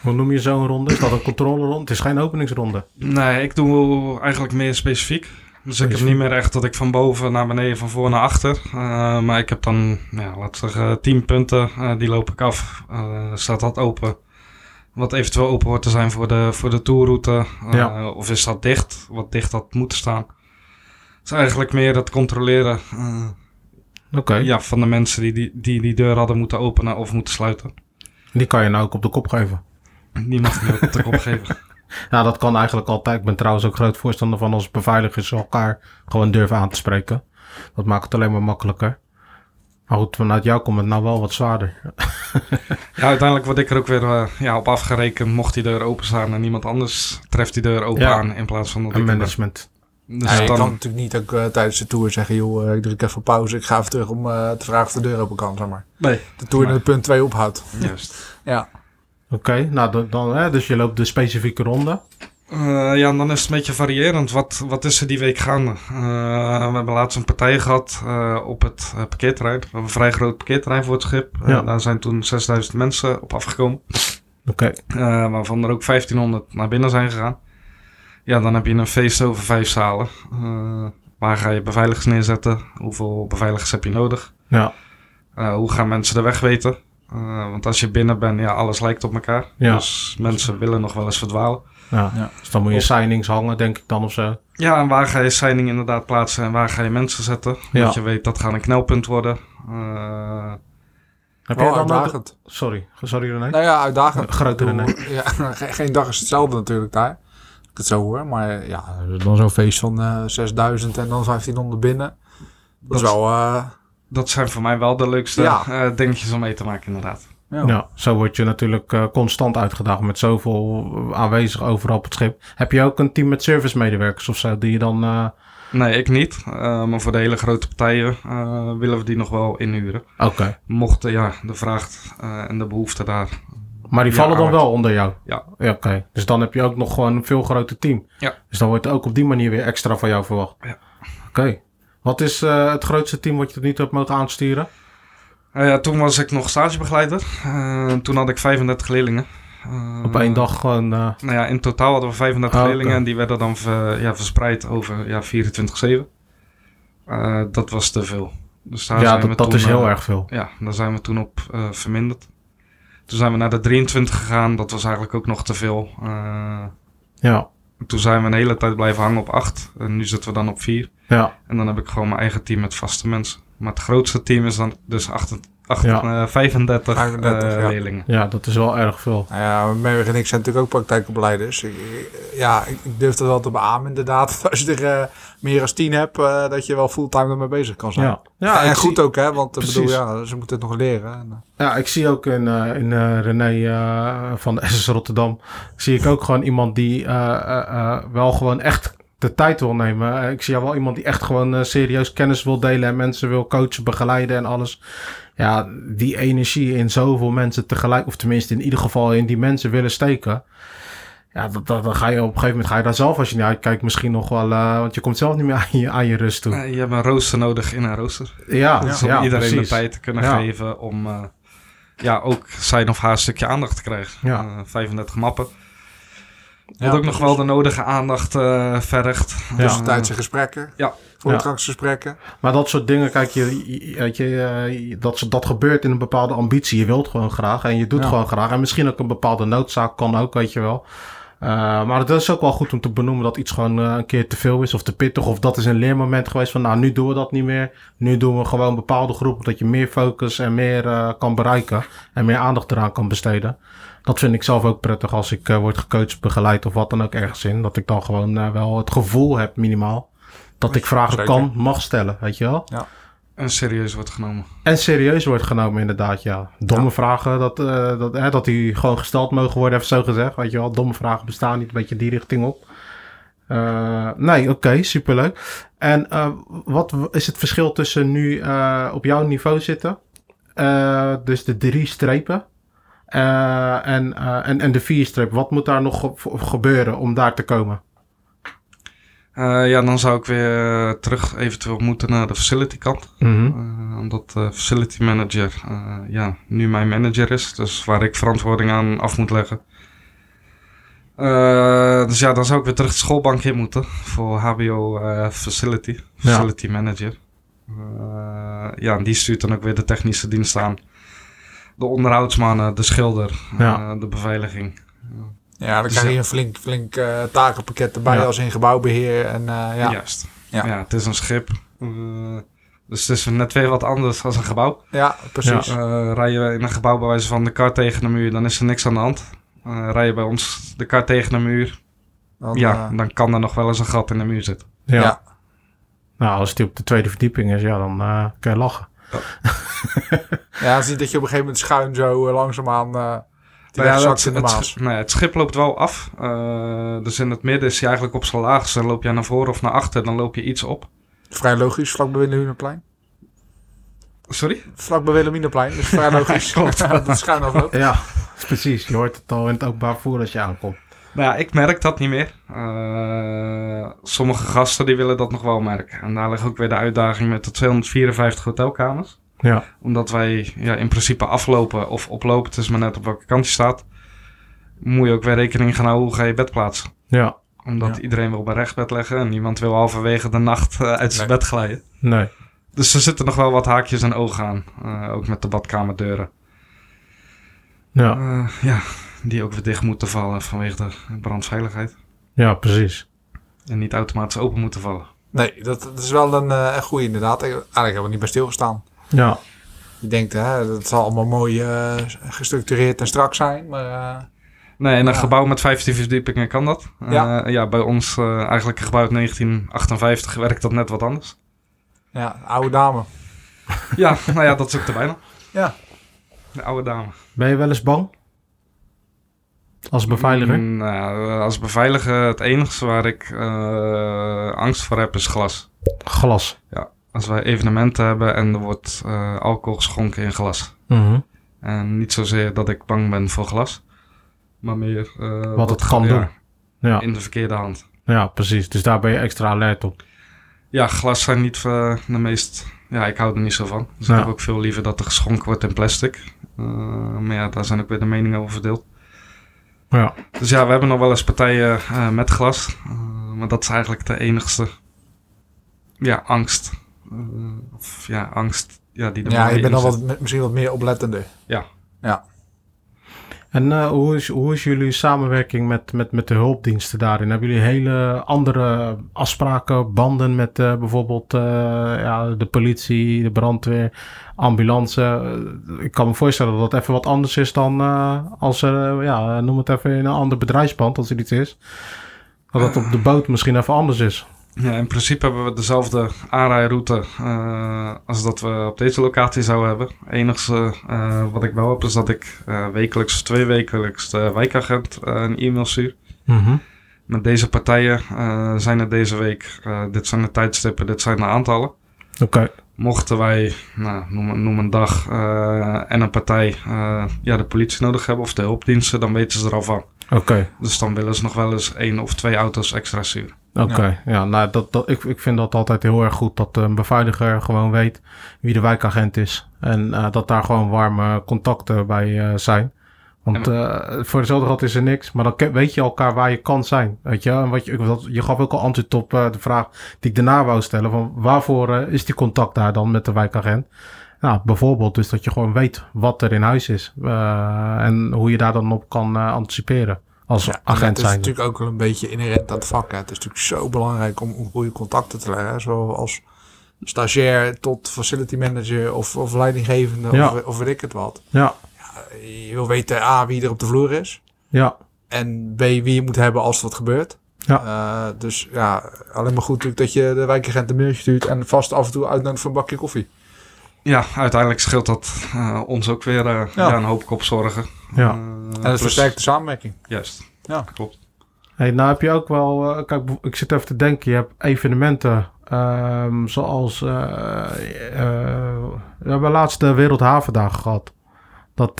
Hoe noem je zo'n ronde? Is dat een controleronde? Het is geen openingsronde. Nee, ik doe eigenlijk meer specifiek. Dus ik heb niet meer echt dat ik van boven naar beneden, van voor naar achter. Uh, maar ik heb dan, ja, laten we zeggen, 10 punten. Uh, die loop ik af. Uh, staat dat open? Wat eventueel open wordt te zijn voor de, voor de tourroute. Ja. Of is dat dicht? Wat dicht had moeten staan. Het is eigenlijk meer het controleren okay. ja, van de mensen die die, die die deur hadden moeten openen of moeten sluiten. Die kan je nou ook op de kop geven. Die mag je ook op de kop geven. Ja, dat kan eigenlijk altijd. Ik ben trouwens ook groot voorstander van als beveiligers elkaar gewoon durven aan te spreken. Dat maakt het alleen maar makkelijker. Maar goed, vanuit jou komt het nou wel wat zwaarder. ja, uiteindelijk word ik er ook weer uh, ja, op afgerekend. Mocht die deur openstaan en niemand anders treft die deur open Ja. aan in plaats van dat En ik management. Dus Ja, je dan, kan natuurlijk niet ook uh, tijdens de tour zeggen, joh, uh, ik druk even op pauze, ik ga even terug om uh, te vragen of de deur open kan, zeg maar. Nee. De tour naar punt 2 ophoudt. Juist. Ja. Oké, okay, nou dan, dan hè, dus je loopt de specifieke ronde. Uh, ja, dan is het een beetje variërend. Wat, wat is er die week gaande? Uh, we hebben laatst een partij gehad uh, op het parkeerterrein. We hebben een vrij groot parkeerterrein voor het schip. Ja. daar zijn toen 6000 mensen op afgekomen. Oké. waarvan er ook 1500 naar binnen zijn gegaan. Ja, dan heb je een feest over vijf zalen. waar ga je beveiligers neerzetten? Hoeveel beveiligers heb je nodig? Ja. hoe gaan mensen de weg weten? want als je binnen bent, ja, alles lijkt op elkaar. Ja. Dus mensen willen nog wel eens verdwalen. Ja. Ja. Dus dan moet je Of- signings hangen, denk ik dan of zo. Ja, en waar ga je signing inderdaad plaatsen en waar ga je mensen zetten? Ja. Dat je weet dat gaat een knelpunt worden. Eh, Heb Wel jij dan ook... uitdagend. Sorry, sorry René. Nou ja, uitdagend. Grotere bedoel, Ja, geen dag is hetzelfde natuurlijk daar. Het zo hoor. Maar ja, dan zo'n feest van eh 6000 en dan 1500 binnen. Dat is wel... eh, dat zijn voor mij wel de leukste Ja. eh, dingetjes om mee te maken inderdaad. ja. Ja, zo word je natuurlijk eh, constant uitgedaagd met zoveel aanwezig overal op het schip. Heb je ook een team met servicemedewerkers of zo die je dan... eh, Nee, ik niet. Eh, maar voor de hele grote partijen eh, willen we die nog wel inhuren. Oké, Mocht eh, ja, de vraag eh, en de behoefte daar. Maar die Ja, vallen dan wel onder jou? Ja. Oké, dus dan heb je ook nog gewoon een veel groter team. Ja. Dus dan wordt er ook op die manier weer extra van jou verwacht. Ja. Oké. Wat is eh, het grootste team wat je tot nu toe hebt mogen aansturen? Eh, ja, toen was ik nog stagebegeleider. Eh, toen had ik 35 leerlingen. Op één dag gewoon... Nou ja, in totaal hadden we 35 Ah, oké. leerlingen en die werden dan ver- ja, verspreid over ja, 24-7. Eh, dat was te veel. Dus daar ja, zijn we dat, toen, is heel erg veel. Ja, daar zijn we toen op verminderd. Toen zijn we naar de 23 gegaan, dat was eigenlijk ook nog te veel. Eh, Ja, toen zijn we een hele tijd blijven hangen op 8 en nu zitten we dan op 4. ja, En dan heb ik gewoon mijn eigen team met vaste mensen. Maar het grootste team is dan dus 8, 8, Ja. eh, 35, 35, eh, ja. leerlingen. ja, dat is wel erg veel. Nou ja, Mary en ik zijn natuurlijk ook praktijkopleiders. Ik- Ja, ik durf dat wel te beamen inderdaad. Als je er eh, meer dan tien hebt, eh, dat je wel fulltime ermee bezig kan zijn. Ja, ja en goed zie- ook, hè? Want ik bedoel, ja, ze moeten het nog leren. En, eh, Ja, ik zie ook in, eh, in eh, René eh, van de SS Rotterdam... zie ik ook gewoon iemand die eh, eh, eh, wel gewoon echt de tijd wil nemen. Eh, ik zie jou wel iemand die echt gewoon eh, serieus kennis wil delen... en mensen wil coachen, begeleiden en alles. Ja, die energie in zoveel mensen tegelijk... of tenminste in ieder geval in die mensen willen steken... Ja, dat, dat, dan ga je op een gegeven moment ga je daar zelf, als je niet uitkijkt, misschien nog wel... eh, want je komt zelf niet meer aan je, aan je rust toe. Eh, je hebt een rooster nodig in een rooster. Ja, Dus ja, om iedereen precies. de tijd te kunnen Ja. geven om eh, ja, ook zijn of haar stukje aandacht te krijgen. Ja. Eh, 35 mappen. Ja, Wat ook nog wel de nodige aandacht eh, vergt. Ja. Dus, tussentijdse gesprekken. ja. Voordrachtsgesprekken. Maar dat soort dingen, kijk, je, je, je, eh, dat, dat gebeurt in een bepaalde ambitie. Je wilt gewoon graag en je doet Ja. gewoon graag. En misschien ook een bepaalde noodzaak kan ook, weet je wel. Eh, maar het is ook wel goed om te benoemen dat iets gewoon eh, een keer te veel is of te pittig. Of dat is een leermoment geweest van, nou, nu doen we dat niet meer. Nu doen we gewoon bepaalde groepen, dat je meer focus en meer eh, kan bereiken. En meer aandacht eraan kan besteden. Dat vind ik zelf ook prettig als ik eh, word gecoacht, begeleid of wat dan ook ergens in. Dat ik dan gewoon eh, wel het gevoel heb, minimaal. Dat ik vragen Zeker. kan, mag stellen, weet je wel. En serieus wordt genomen. En serieus wordt genomen, inderdaad, ja. Domme Ja. vragen, dat, eh, dat, hè, dat die gewoon gesteld mogen worden, even zo gezegd. Weet je wel, domme vragen bestaan niet, een beetje die richting op. Eh, nee, oké, superleuk. En eh, wat is het verschil tussen nu eh, op jouw niveau zitten? Eh, dus de drie strepen. Eh, en, eh, en, en de vier strepen. Wat moet daar nog ge- gebeuren om daar te komen? Eh, ja, dan zou ik weer terug eventueel moeten naar de facility kant. Mhm. Omdat de facility manager ja, nu mijn manager is. Dus waar ik verantwoording aan af moet leggen. Dus ja, dan zou ik weer terug de schoolbank in moeten. Voor HBO facility. Ja. Facility manager. Ja, en die stuurt dan ook weer de technische dienst aan. De onderhoudsmannen, de schilder, Ja. eh, de beveiliging. Ja, dan Dus krijg je ja. een flink, flink eh, takenpakket erbij Ja. als in gebouwbeheer. En eh, ja. Juist. Ja. Ja. het is een schip. Eh, dus het is net weer wat anders dan een gebouw. ja, precies. Eh rij je in een gebouw bij wijze van de kar tegen de muur, dan is er niks aan de hand. Eh rij je bij ons de kar tegen de muur, Dan, ja, dan kan er nog wel eens een gat in de muur zitten. Ja. ja. Nou, als die op de tweede verdieping is, ja, dan eh kan je lachen. Ja, het is niet dat je op een gegeven moment schuin zo eh, langzaamaan eh die Nou ja, het, in de het, Maas. sch- nou ja, het schip loopt wel af. Eh, dus in het midden is hij eigenlijk op zijn laagste. Dan loop je naar voren of naar achter, dan loop je iets op. Vrij logisch, vlak bij Wilhelminaplein. Sorry? Vlak bij Wilhelminaplein, dus vrij logisch. Klopt. dat het schuin afloopt. Ja, precies. Je hoort het al in het openbaar vervoer als je aankomt. Nou ja, ik merk dat niet meer. Uh, sommige gasten die willen dat nog wel merken. En daar ligt ook weer de uitdaging met de 254 hotelkamers. Ja. Omdat wij ja, in principe aflopen of oplopen, het is maar net op welke kant je staat. Moet je ook weer rekening gaan houden hoe ga je bed plaatsen. Ja. Omdat iedereen wil bij rechtbed leggen en niemand wil halverwege de nacht uh, uit zijn bed glijden. Nee. Dus er zitten nog wel wat haakjes en ogen aan. Uh, ook met de badkamerdeuren. Ja. Uh, ja, die ook weer dicht moeten vallen vanwege de brandveiligheid. Ja, precies. En niet automatisch open moeten vallen. Nee, dat, dat is wel een, uh, een goede inderdaad. Eigenlijk hebben we niet bij stilgestaan. Ja. Je denkt, hè, dat zal allemaal mooi uh, gestructureerd en strak zijn, maar... Nee, in een ja. gebouw met 15 verdiepingen kan dat. Ja, ja bij ons eigenlijk een gebouw uit 1958 werkt dat net wat anders. Ja, oude dame. ja, nou ja, dat is ook te bijna. Ja. De oude dame. Ben je wel eens bang? Als beveiliger? Nou, als beveiliger, het enige waar ik uh, angst voor heb is glas. Glas? Ja, als wij evenementen hebben en er wordt uh, alcohol geschonken in glas. Mm -hmm. En niet zozeer dat ik bang ben voor glas, maar meer uh, wat, wat, het kan ja, doen. Ja. In de verkeerde hand. Ja, precies. Dus daar ben je extra alert op. Ja, glas zijn niet de meest... Ja, ik hou er niet zo van. Dus ja. ik heb ook veel liever dat er geschonken wordt in plastic. Maar ja, daar zijn ook weer de meningen over verdeeld. Ja. Dus ja, we hebben nog wel eens partijen uh, met glas. Uh, maar dat is eigenlijk de enigste ja, angst. of ja, angst ja, die er Ja, je bent nog wat, misschien wat meer oplettender. Ja. Ja. En uh, hoe, is, hoe is jullie samenwerking met, met, met de hulpdiensten daarin? Hebben jullie hele andere afspraken, banden met uh, bijvoorbeeld uh, ja, de politie, de brandweer, ambulance? ik kan me voorstellen dat dat even wat anders is dan als er, ja, noem het even in een ander bedrijfsband, als er iets is. Dat het op de boot misschien even anders is. Ja, in principe hebben we dezelfde aanrijroute uh, als dat we op deze locatie zouden hebben. Het enige uh, wat ik wel heb is dat ik uh, wekelijks of twee wekelijks de wijkagent een e-mail stuur. Mm -hmm. Met deze partijen zijn er deze week, dit zijn de tijdstippen, dit zijn de aantallen. Oké. Okay. Mochten wij, nou, noem, noem een dag en een partij ja, de politie nodig hebben of de hulpdiensten, dan weten ze er al van. Oké. Okay. Dus dan willen ze nog wel eens één of twee auto's extra sturen. Oké, okay, ja. ja, nou, dat, dat, ik, ik vind dat altijd heel erg goed dat een beveiliger gewoon weet wie de wijkagent is. En uh, dat daar gewoon warme contacten bij uh, zijn. Want uh, voor dezelfde geld is er niks, maar dan weet je elkaar waar je kan zijn. Weet je, en wat je, dat, je gaf ook al antwoord op de vraag die ik daarna wou stellen: van waarvoor is die contact daar dan met de wijkagent? Nou, bijvoorbeeld dus dat je gewoon weet wat er in huis is en hoe je daar dan op kan anticiperen als ja, agent zijn. Het is natuurlijk ook wel een beetje inherent aan het vak. Hè. Het is natuurlijk zo belangrijk om, om goede contacten te leggen. Zoals stagiair tot facility manager of, of leidinggevende ja. of, of weet ik het wat. Ja. ja. Je wil weten A, wie er op de vloer is. Ja. En B, wie je moet hebben als er wat gebeurt. Ja. Uh, dus ja, alleen maar goed natuurlijk dat je de wijkagent een mailtje stuurt en vast af en toe uitnodigt voor een bakje koffie. Ja, uiteindelijk scheelt dat uh, ons ook weer uh, ja. Ja, een hoop kopzorgen. Ja. en het versterkt de samenwerking. Juist. Ja, klopt. Hey, nou heb je ook wel, uh, kijk, ik zit even te denken, je hebt evenementen um, zoals, uh, we hebben laatst de Wereldhavendag gehad. Dat,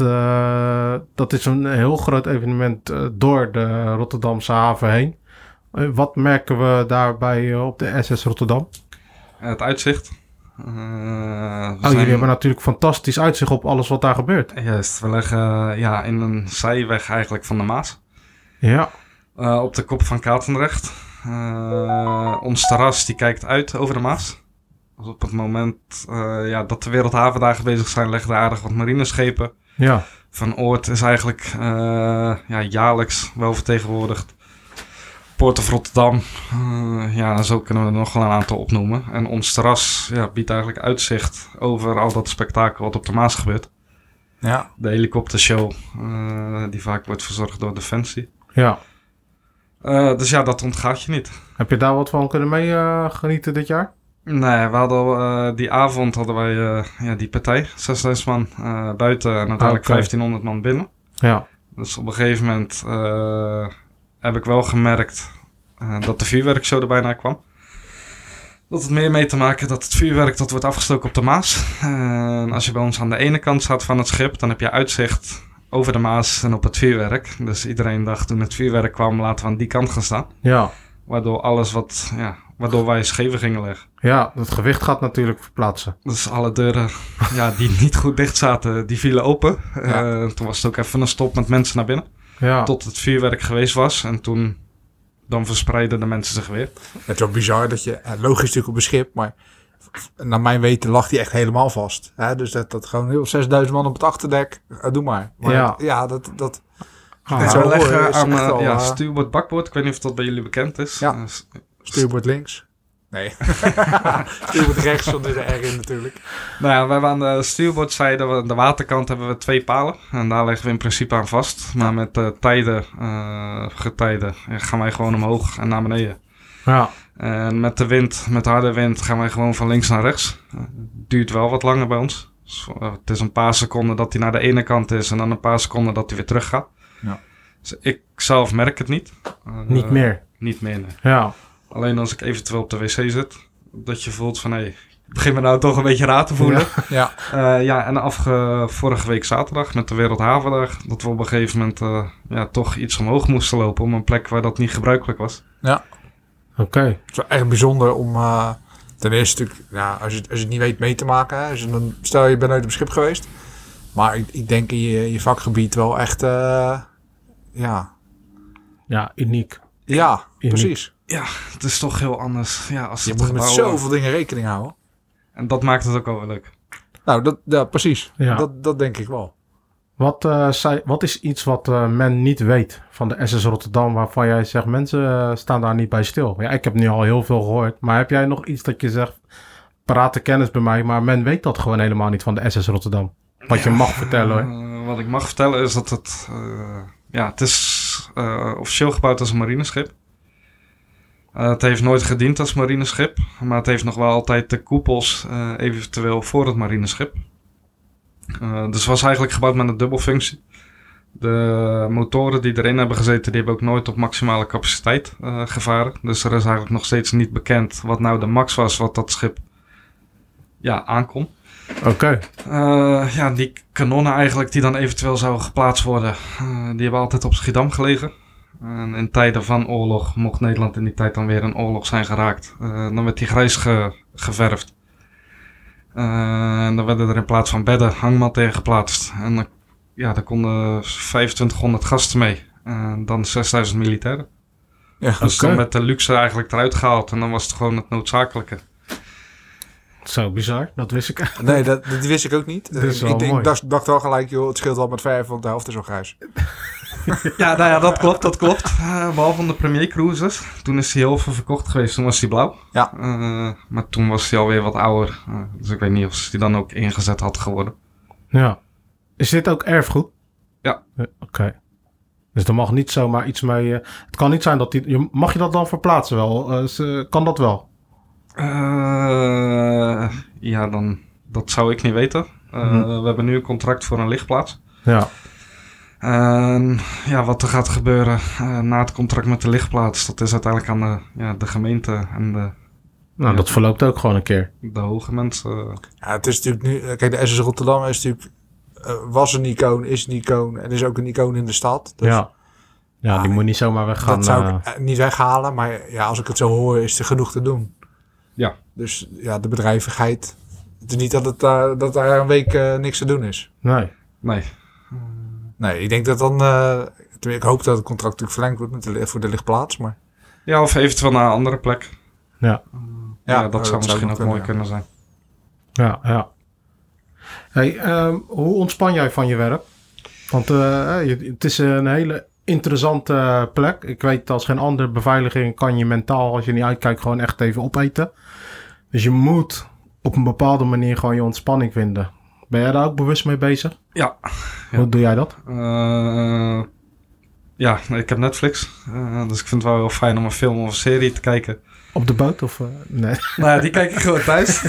dat is een heel groot evenement door de Rotterdamse haven heen. wat merken we daarbij op de SS Rotterdam? Het uitzicht. Uh, oh, zijn... jullie hebben natuurlijk fantastisch uitzicht op alles wat daar gebeurt. Juist, we leggen ja, in een zijweg eigenlijk van de Maas. Ja. Uh, op de kop van Katendrecht. Uh, ons terras die kijkt uit over de Maas. Dus op het moment ja, dat de Wereldhavendagen bezig zijn, leggen er aardig wat marineschepen. Ja. Van Oort is eigenlijk ja, jaarlijks wel vertegenwoordigd. Poort of Rotterdam. Uh, ja, zo kunnen we er nog wel een aantal opnoemen. En ons terras ja, biedt eigenlijk uitzicht over al dat spektakel wat op de Maas gebeurt. Ja. De helikoptershow, uh, die vaak wordt verzorgd door Defensie. Ja. Uh, dus ja, dat ontgaat je niet. Heb je daar wat van kunnen mee genieten dit jaar? Nee, we hadden, die avond hadden wij ja, die partij, 6000 man buiten en uiteindelijk okay. 1500 man binnen. Ja. Dus op een gegeven moment heb ik wel gemerkt uh, dat de vuurwerkshow er bijna kwam. Dat het meer mee te maken dat het vuurwerk dat wordt afgestoken op de Maas. En als je bij ons aan de ene kant staat van het schip, dan heb je uitzicht over de Maas en op het vuurwerk. Dus iedereen dacht toen het vuurwerk kwam, laten we aan die kant gaan staan. Ja. Waardoor alles wat, ja, waardoor wij scheven gingen leggen. Ja, het gewicht gaat natuurlijk verplaatsen. Dus alle deuren ja, die niet goed dicht zaten, die vielen open. Ja. Eh, toen was het ook even een stop met mensen naar binnen. Ja. Tot het vuurwerk geweest was. En toen dan verspreidden de mensen zich weer. Het is wel bizar dat je, eh, logisch natuurlijk op een schip, maar naar mijn weten lag die echt helemaal vast. Hè? Dus dat, dat gewoon heel 6000 man op het achterdek, eh, doe maar. maar Ja. ja, dat, dat Ah, Zo leggen aan eh, ja, stuurboord, bakboord. Ik weet niet of dat bij jullie bekend is. Ja. Eh, s- stuurbord links. Nee. stuurbord rechts, want er is een R in natuurlijk. Nou ja, we hebben aan de stuurboordzijde, aan de waterkant hebben we twee palen. En daar leggen we in principe aan vast. Maar met de tijden, eh, getijden, gaan wij gewoon omhoog en naar beneden. Ja. En met de wind, met de harde wind, gaan wij gewoon van links naar rechts. Duurt wel wat langer bij ons. Dus, eh, het is een paar seconden dat hij naar de ene kant is en dan een paar seconden dat hij weer terug gaat. Ja. Dus ik zelf merk het niet. Niet meer. Niet meer, nee. Ja. Alleen als ik eventueel op de wc zit, dat je voelt van hé, ik begin me nou toch een beetje raar te voelen. Ja, Ja, ja en afge, vorige week zaterdag met de Wereldhavendag, dat we op een gegeven moment eh, ja, toch iets omhoog moesten lopen op een plek waar dat niet gebruikelijk was. Oké. het is wel echt bijzonder om... eh, ten eerste natuurlijk, ja, als, je, het- als je het niet weet mee te maken. Hè, als je dan, stel je bent op een schip geweest. Maar ik, ik denk in je, je vakgebied wel echt... eh, ja, Ja, uniek. ja Uniek. precies. Ja, het is toch heel anders. Ja, als Je moet met zoveel dingen rekening houden. En dat maakt het ook wel leuk. Nou, dat, ja, precies. Ja. Dat, dat denk ik wel. Wat, eh, zei, wat is iets wat eh, men niet weet van de SS Rotterdam waarvan jij zegt mensen eh, staan daar niet bij stil? Ja, ik heb nu al heel veel gehoord, maar heb jij nog iets dat je zegt, parate kennis bij mij, maar men weet dat gewoon helemaal niet van de SS Rotterdam? Wat je mag vertellen hoor. Eh, wat ik mag vertellen is dat het... eh, ja, het is eh, officieel gebouwd als een marineschip. Eh, het heeft nooit gediend als marineschip. Maar het heeft nog wel altijd de koepels eh, eventueel voor het marineschip. Eh, dus het was eigenlijk gebouwd met een dubbelfunctie. De motoren die erin hebben gezeten, die hebben ook nooit op maximale capaciteit gevaren. Dus er is eigenlijk nog steeds niet bekend wat nou de max was wat dat schip ja, aankon. Oké, ja, die kanonnen eigenlijk die dan eventueel zouden geplaatst worden, die hebben altijd op Schiedam gelegen. En in tijden van oorlog, mocht Nederland in die tijd dan weer in oorlog zijn geraakt, eh, dan werd die grijs ge- geverfd. Eh, en dan werden er in plaats van bedden hangmatten geplaatst. En dan, ja, daar konden 2500 gasten mee. En dan 6000 militairen. Ja. Dus dan werd de luxe eigenlijk eruit gehaald en dan was het gewoon het noodzakelijke. Zo bizar, dat wist ik. Nee, dat, dat wist ik ook niet. Dat is ik wel ik denk- mooi. dacht, dacht wel gelijk, joh, het scheelt wel met verf, want de helft is al grijs. Ja, nou ja, dat klopt, dat klopt. Eh, behalve de Premier Cruises. Toen is hij heel veel verkocht geweest, toen was hij blauw. Ja. Eh, maar toen was hij alweer wat ouder. Eh, dus ik weet niet of ze die dan ook ingezet had geworden. Ja. Is dit ook erfgoed? Ja. Eh, Oké. Dus er mag niet zomaar iets mee... eh, het kan niet zijn dat die... je- Mag je dat dan verplaatsen wel? Eh, kan dat wel? Eh, ja, dan, dat zou ik niet weten. Eh, Mhm. We hebben nu een contract voor een lichtplaats. Ja. En ja, wat er gaat gebeuren eh, na het contract met de lichtplaats, dat is uiteindelijk aan de, ja, de gemeente en de, Nou, Ja. dat verloopt ook gewoon een keer. de hoge mensen. Ja, het is natuurlijk nu... Kijk, de SS Rotterdam is natuurlijk... eh, was een icoon, is een icoon en is ook een icoon in de stad. Dus ja. Ja, die Ah, moet niet zomaar weggaan. dat zou ik niet weghalen, maar ja, als ik het zo hoor, is er genoeg te doen. Ja. Dus ja, de bedrijvigheid... Het is niet dat, het, daar dat daar een week eh, niks te doen is. Nee. Nee, Nee, ik denk dat dan... eh, ik hoop dat het contract natuurlijk verlengd wordt met de, voor de lichtplaats, maar... Ja, of eventueel naar een andere plek. Ja. Ja, Ja, dat eh, zou misschien ook mooi kunnen, kunnen zijn. Ja, ja. Hey, ehm, hoe ontspan jij van je werk? Want eh, je- het is een hele interessante plek. Ik weet als geen andere beveiliging kan je mentaal, als je niet uitkijkt, gewoon echt even opeten. Dus je moet op een bepaalde manier gewoon je ontspanning vinden. Ben jij daar ook bewust mee bezig? Ja. Ja. Hoe doe jij dat? Eh, ja, ik heb Netflix. eh, dus ik vind het wel heel fijn om een film of een serie te kijken. Op de boot of... eh, nee. nou ja, die kijk ik gewoon thuis.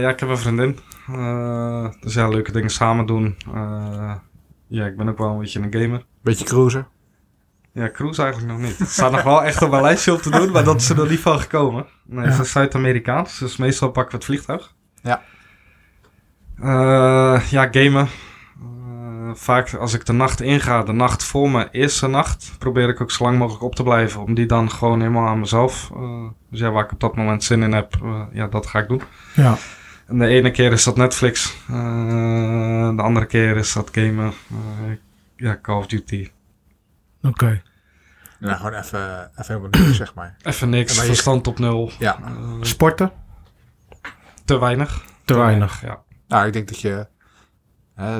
Ja, ik heb een vriendin. Dus ja, leuke dingen samen doen. Ja, ik ben ook wel een beetje een gamer. Beetje cruisen. Ja, cruise eigenlijk nog niet. Het staat nog wel echt op mijn lijstje om te doen, maar dat is er nog niet van gekomen. Nee, Ja. ze is Zuid-Amerikaans, dus meestal pakken we het vliegtuig. Ja. Eh, ja, gamen. Eh, vaak als ik de nacht inga, de nacht voor mijn eerste nacht, probeer ik ook zo lang mogelijk op te blijven. Om die dan gewoon helemaal aan mezelf. eh, dus ja, waar ik op dat moment zin in heb, ja, dat ga ik doen. Ja. En de ene keer is dat Netflix. eh, de andere keer is dat gamen. eh, ja, Call of Duty. Oké. Nou, gewoon even, even helemaal niks, zeg maar. Even niks, Maar verstand op nul. Ja. Eh, Sporten? te weinig. Te weinig. Ja. Nou, ik denk dat je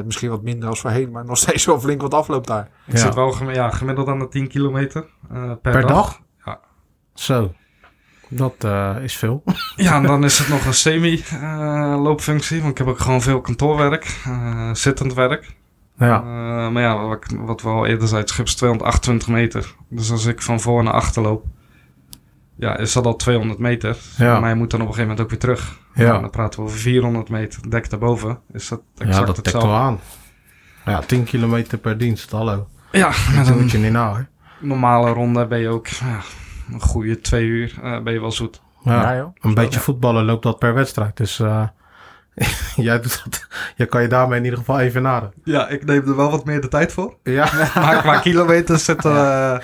misschien wat minder als voorheen, maar nog steeds wel flink wat afloopt daar. Ik Ja. zit wel gem- ja, gemiddeld aan de 10 kilometer eh, per, Per dag? Ja. Zo. Dat eh, is veel. Ja, en dan is het nog een semi-loopfunctie. want ik heb ook gewoon veel kantoorwerk, eh, zittend werk. Ja. Eh, maar ja, wat, wat we al eerder zeiden, schip is 228 meter. Dus als ik van voor naar achter loop, ja, is dat al 200 meter. Ja. Maar je moet dan op een gegeven moment ook weer terug. Ja. Nou, dan praten we over 400 meter. Dek daarboven is dat exact ja, dat dekt wel aan. Ja, 10 kilometer per dienst, hallo. Ja, Dat moet je niet hoor. normale ronde ben je ook ja, een goede twee uur eh, ben je wel zoet. Ja. joh. Een beetje voetballen loopt dat per wedstrijd. Dus eh, jij doet dat. Je kan je daarmee in ieder geval even naden. Ja, ik neem er wel wat meer de tijd voor. Ja. Maar qua kilometers zit er... eh,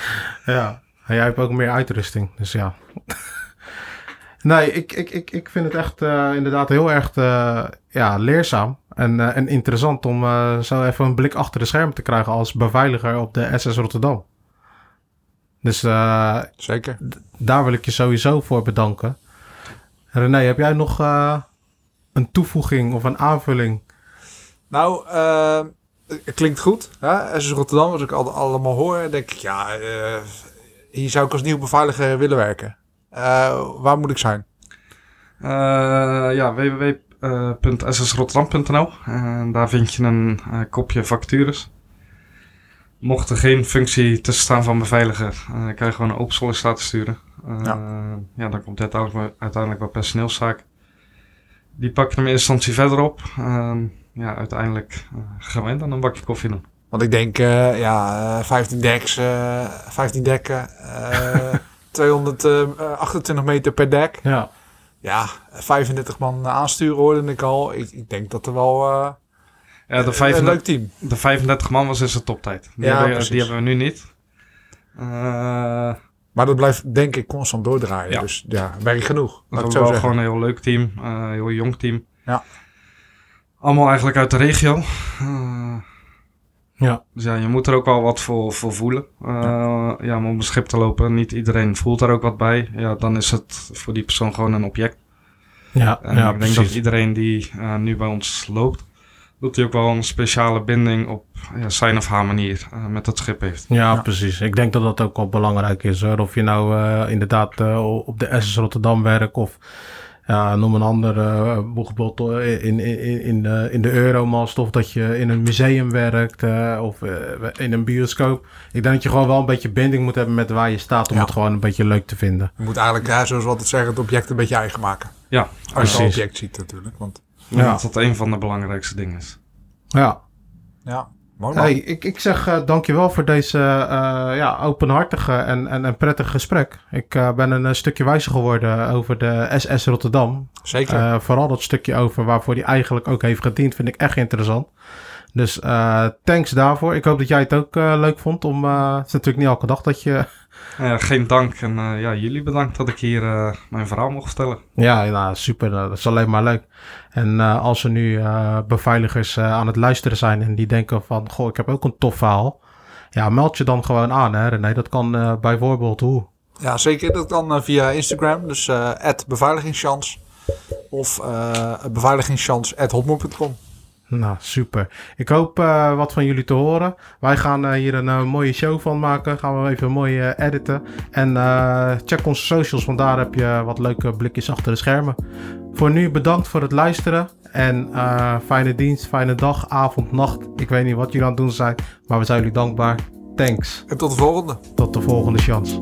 Ja, en jij hebt ook meer uitrusting, dus ja. nee, ik, ik, ik, ik vind het echt eh, inderdaad heel erg eh, ja, leerzaam en, eh, en interessant om eh, zo even een blik achter de schermen te krijgen als beveiliger op de SS Rotterdam. Dus eh, Zeker. daar wil ik je sowieso voor bedanken. René, heb jij nog eh, een toevoeging of een aanvulling? Nou, eh, het klinkt goed. Hè? SS Rotterdam, als ik al, allemaal hoor, denk ik, ja, eh, hier zou ik als nieuw beveiliger willen werken. Eh, waar moet ik zijn? eh, ja, www.ssrotterdam.nl En daar vind je een eh, kopje vacatures. Mocht er geen functie tussen staan van beveiliger, eh kan je gewoon een open sollicitatie sturen. Eh, Ja. ja. dan komt het uiteindelijk, wel- uiteindelijk wel personeelszaak. Die pakken hem in eerste instantie verder op. Ehm, ja, uiteindelijk eh, gaan wij dan een bakje koffie doen. Want ik denk, eh, ja, eh, 15 decks, eh 15 dekken, eh 228 meter per dek. Ja, Ja, 35 man aansturen hoorde ik al. Ik, ik denk dat er wel eh, Ja, de, een 35, leuk team. de 35 man was dus de toptijd. Die, Ja, hebben, die hebben we nu niet. Eh, Maar dat blijft denk ik constant doordraaien. Ja. Dus ja, werk genoeg. Het zo wel zeggen. gewoon een heel leuk team, eh, een heel jong team. Ja. Allemaal eigenlijk uit de regio. Eh, ja, dus ja, je moet er ook wel wat voor, voor voelen. Eh, ja. om op een schip te lopen, niet iedereen voelt daar ook wat bij. Ja, dan is het voor die persoon gewoon een object. ja, En ja ik denk dat iedereen die eh, nu bij ons loopt, dat hij ook wel een speciale binding op ja, zijn of haar manier eh, met het schip heeft. Ja, Ja. precies. Ik denk dat dat ook wel belangrijk is. Hoor. Of je nou eh, inderdaad eh, op de SS Rotterdam werkt of ja, noem een ander bijvoorbeeld in, in, in, de, in de Euromast of dat je in een museum werkt eh, of eh, in een bioscoop. Ik denk dat je gewoon wel een beetje binding moet hebben met waar je staat om Ja. het gewoon een beetje leuk te vinden. Je moet eigenlijk, ja, zoals we altijd zeggen, het object een beetje eigen maken. Ja, Als je Precies. een object ziet natuurlijk. Want ja. Dat dat een van de belangrijkste dingen is. Ja, ja, mooi hey, ik, ik zeg eh, dankjewel voor deze eh, ja, openhartige en, en, en prettig gesprek. Ik eh, ben een, stukje wijzer geworden over de SS Rotterdam. Zeker. Eh, vooral dat stukje over waarvoor hij eigenlijk ook heeft gediend, vind ik echt interessant. Dus eh, thanks daarvoor. Ik hoop dat jij het ook eh, leuk vond. Om, eh, het is natuurlijk niet elke dag dat je. Ja, geen dank en eh, ja, jullie bedankt dat ik hier eh, mijn verhaal mocht vertellen. Ja, nou, super. eh, dat is alleen maar leuk. En eh, als er nu eh, beveiligers eh, aan het luisteren zijn en die denken van, goh, ik heb ook een tof verhaal. Ja, meld je dan gewoon aan, hè René. Dat kan eh, bijvoorbeeld hoe? Ja, zeker. Dat kan via Instagram. Dus eh beveiligingschans. Of eh beveiligingschans.hotmail.com. Nou, super. Ik hoop eh, wat van jullie te horen. Wij gaan eh, hier een eh, mooie show van maken. Gaan we even mooi editen. En check onze socials, want daar heb je wat leuke blikjes achter de schermen. Voor nu bedankt voor het luisteren. En fijne dienst, fijne dag, avond, nacht. Ik weet niet wat jullie aan het doen zijn, maar we zijn jullie dankbaar. Thanks. En tot de volgende. Tot de volgende chance.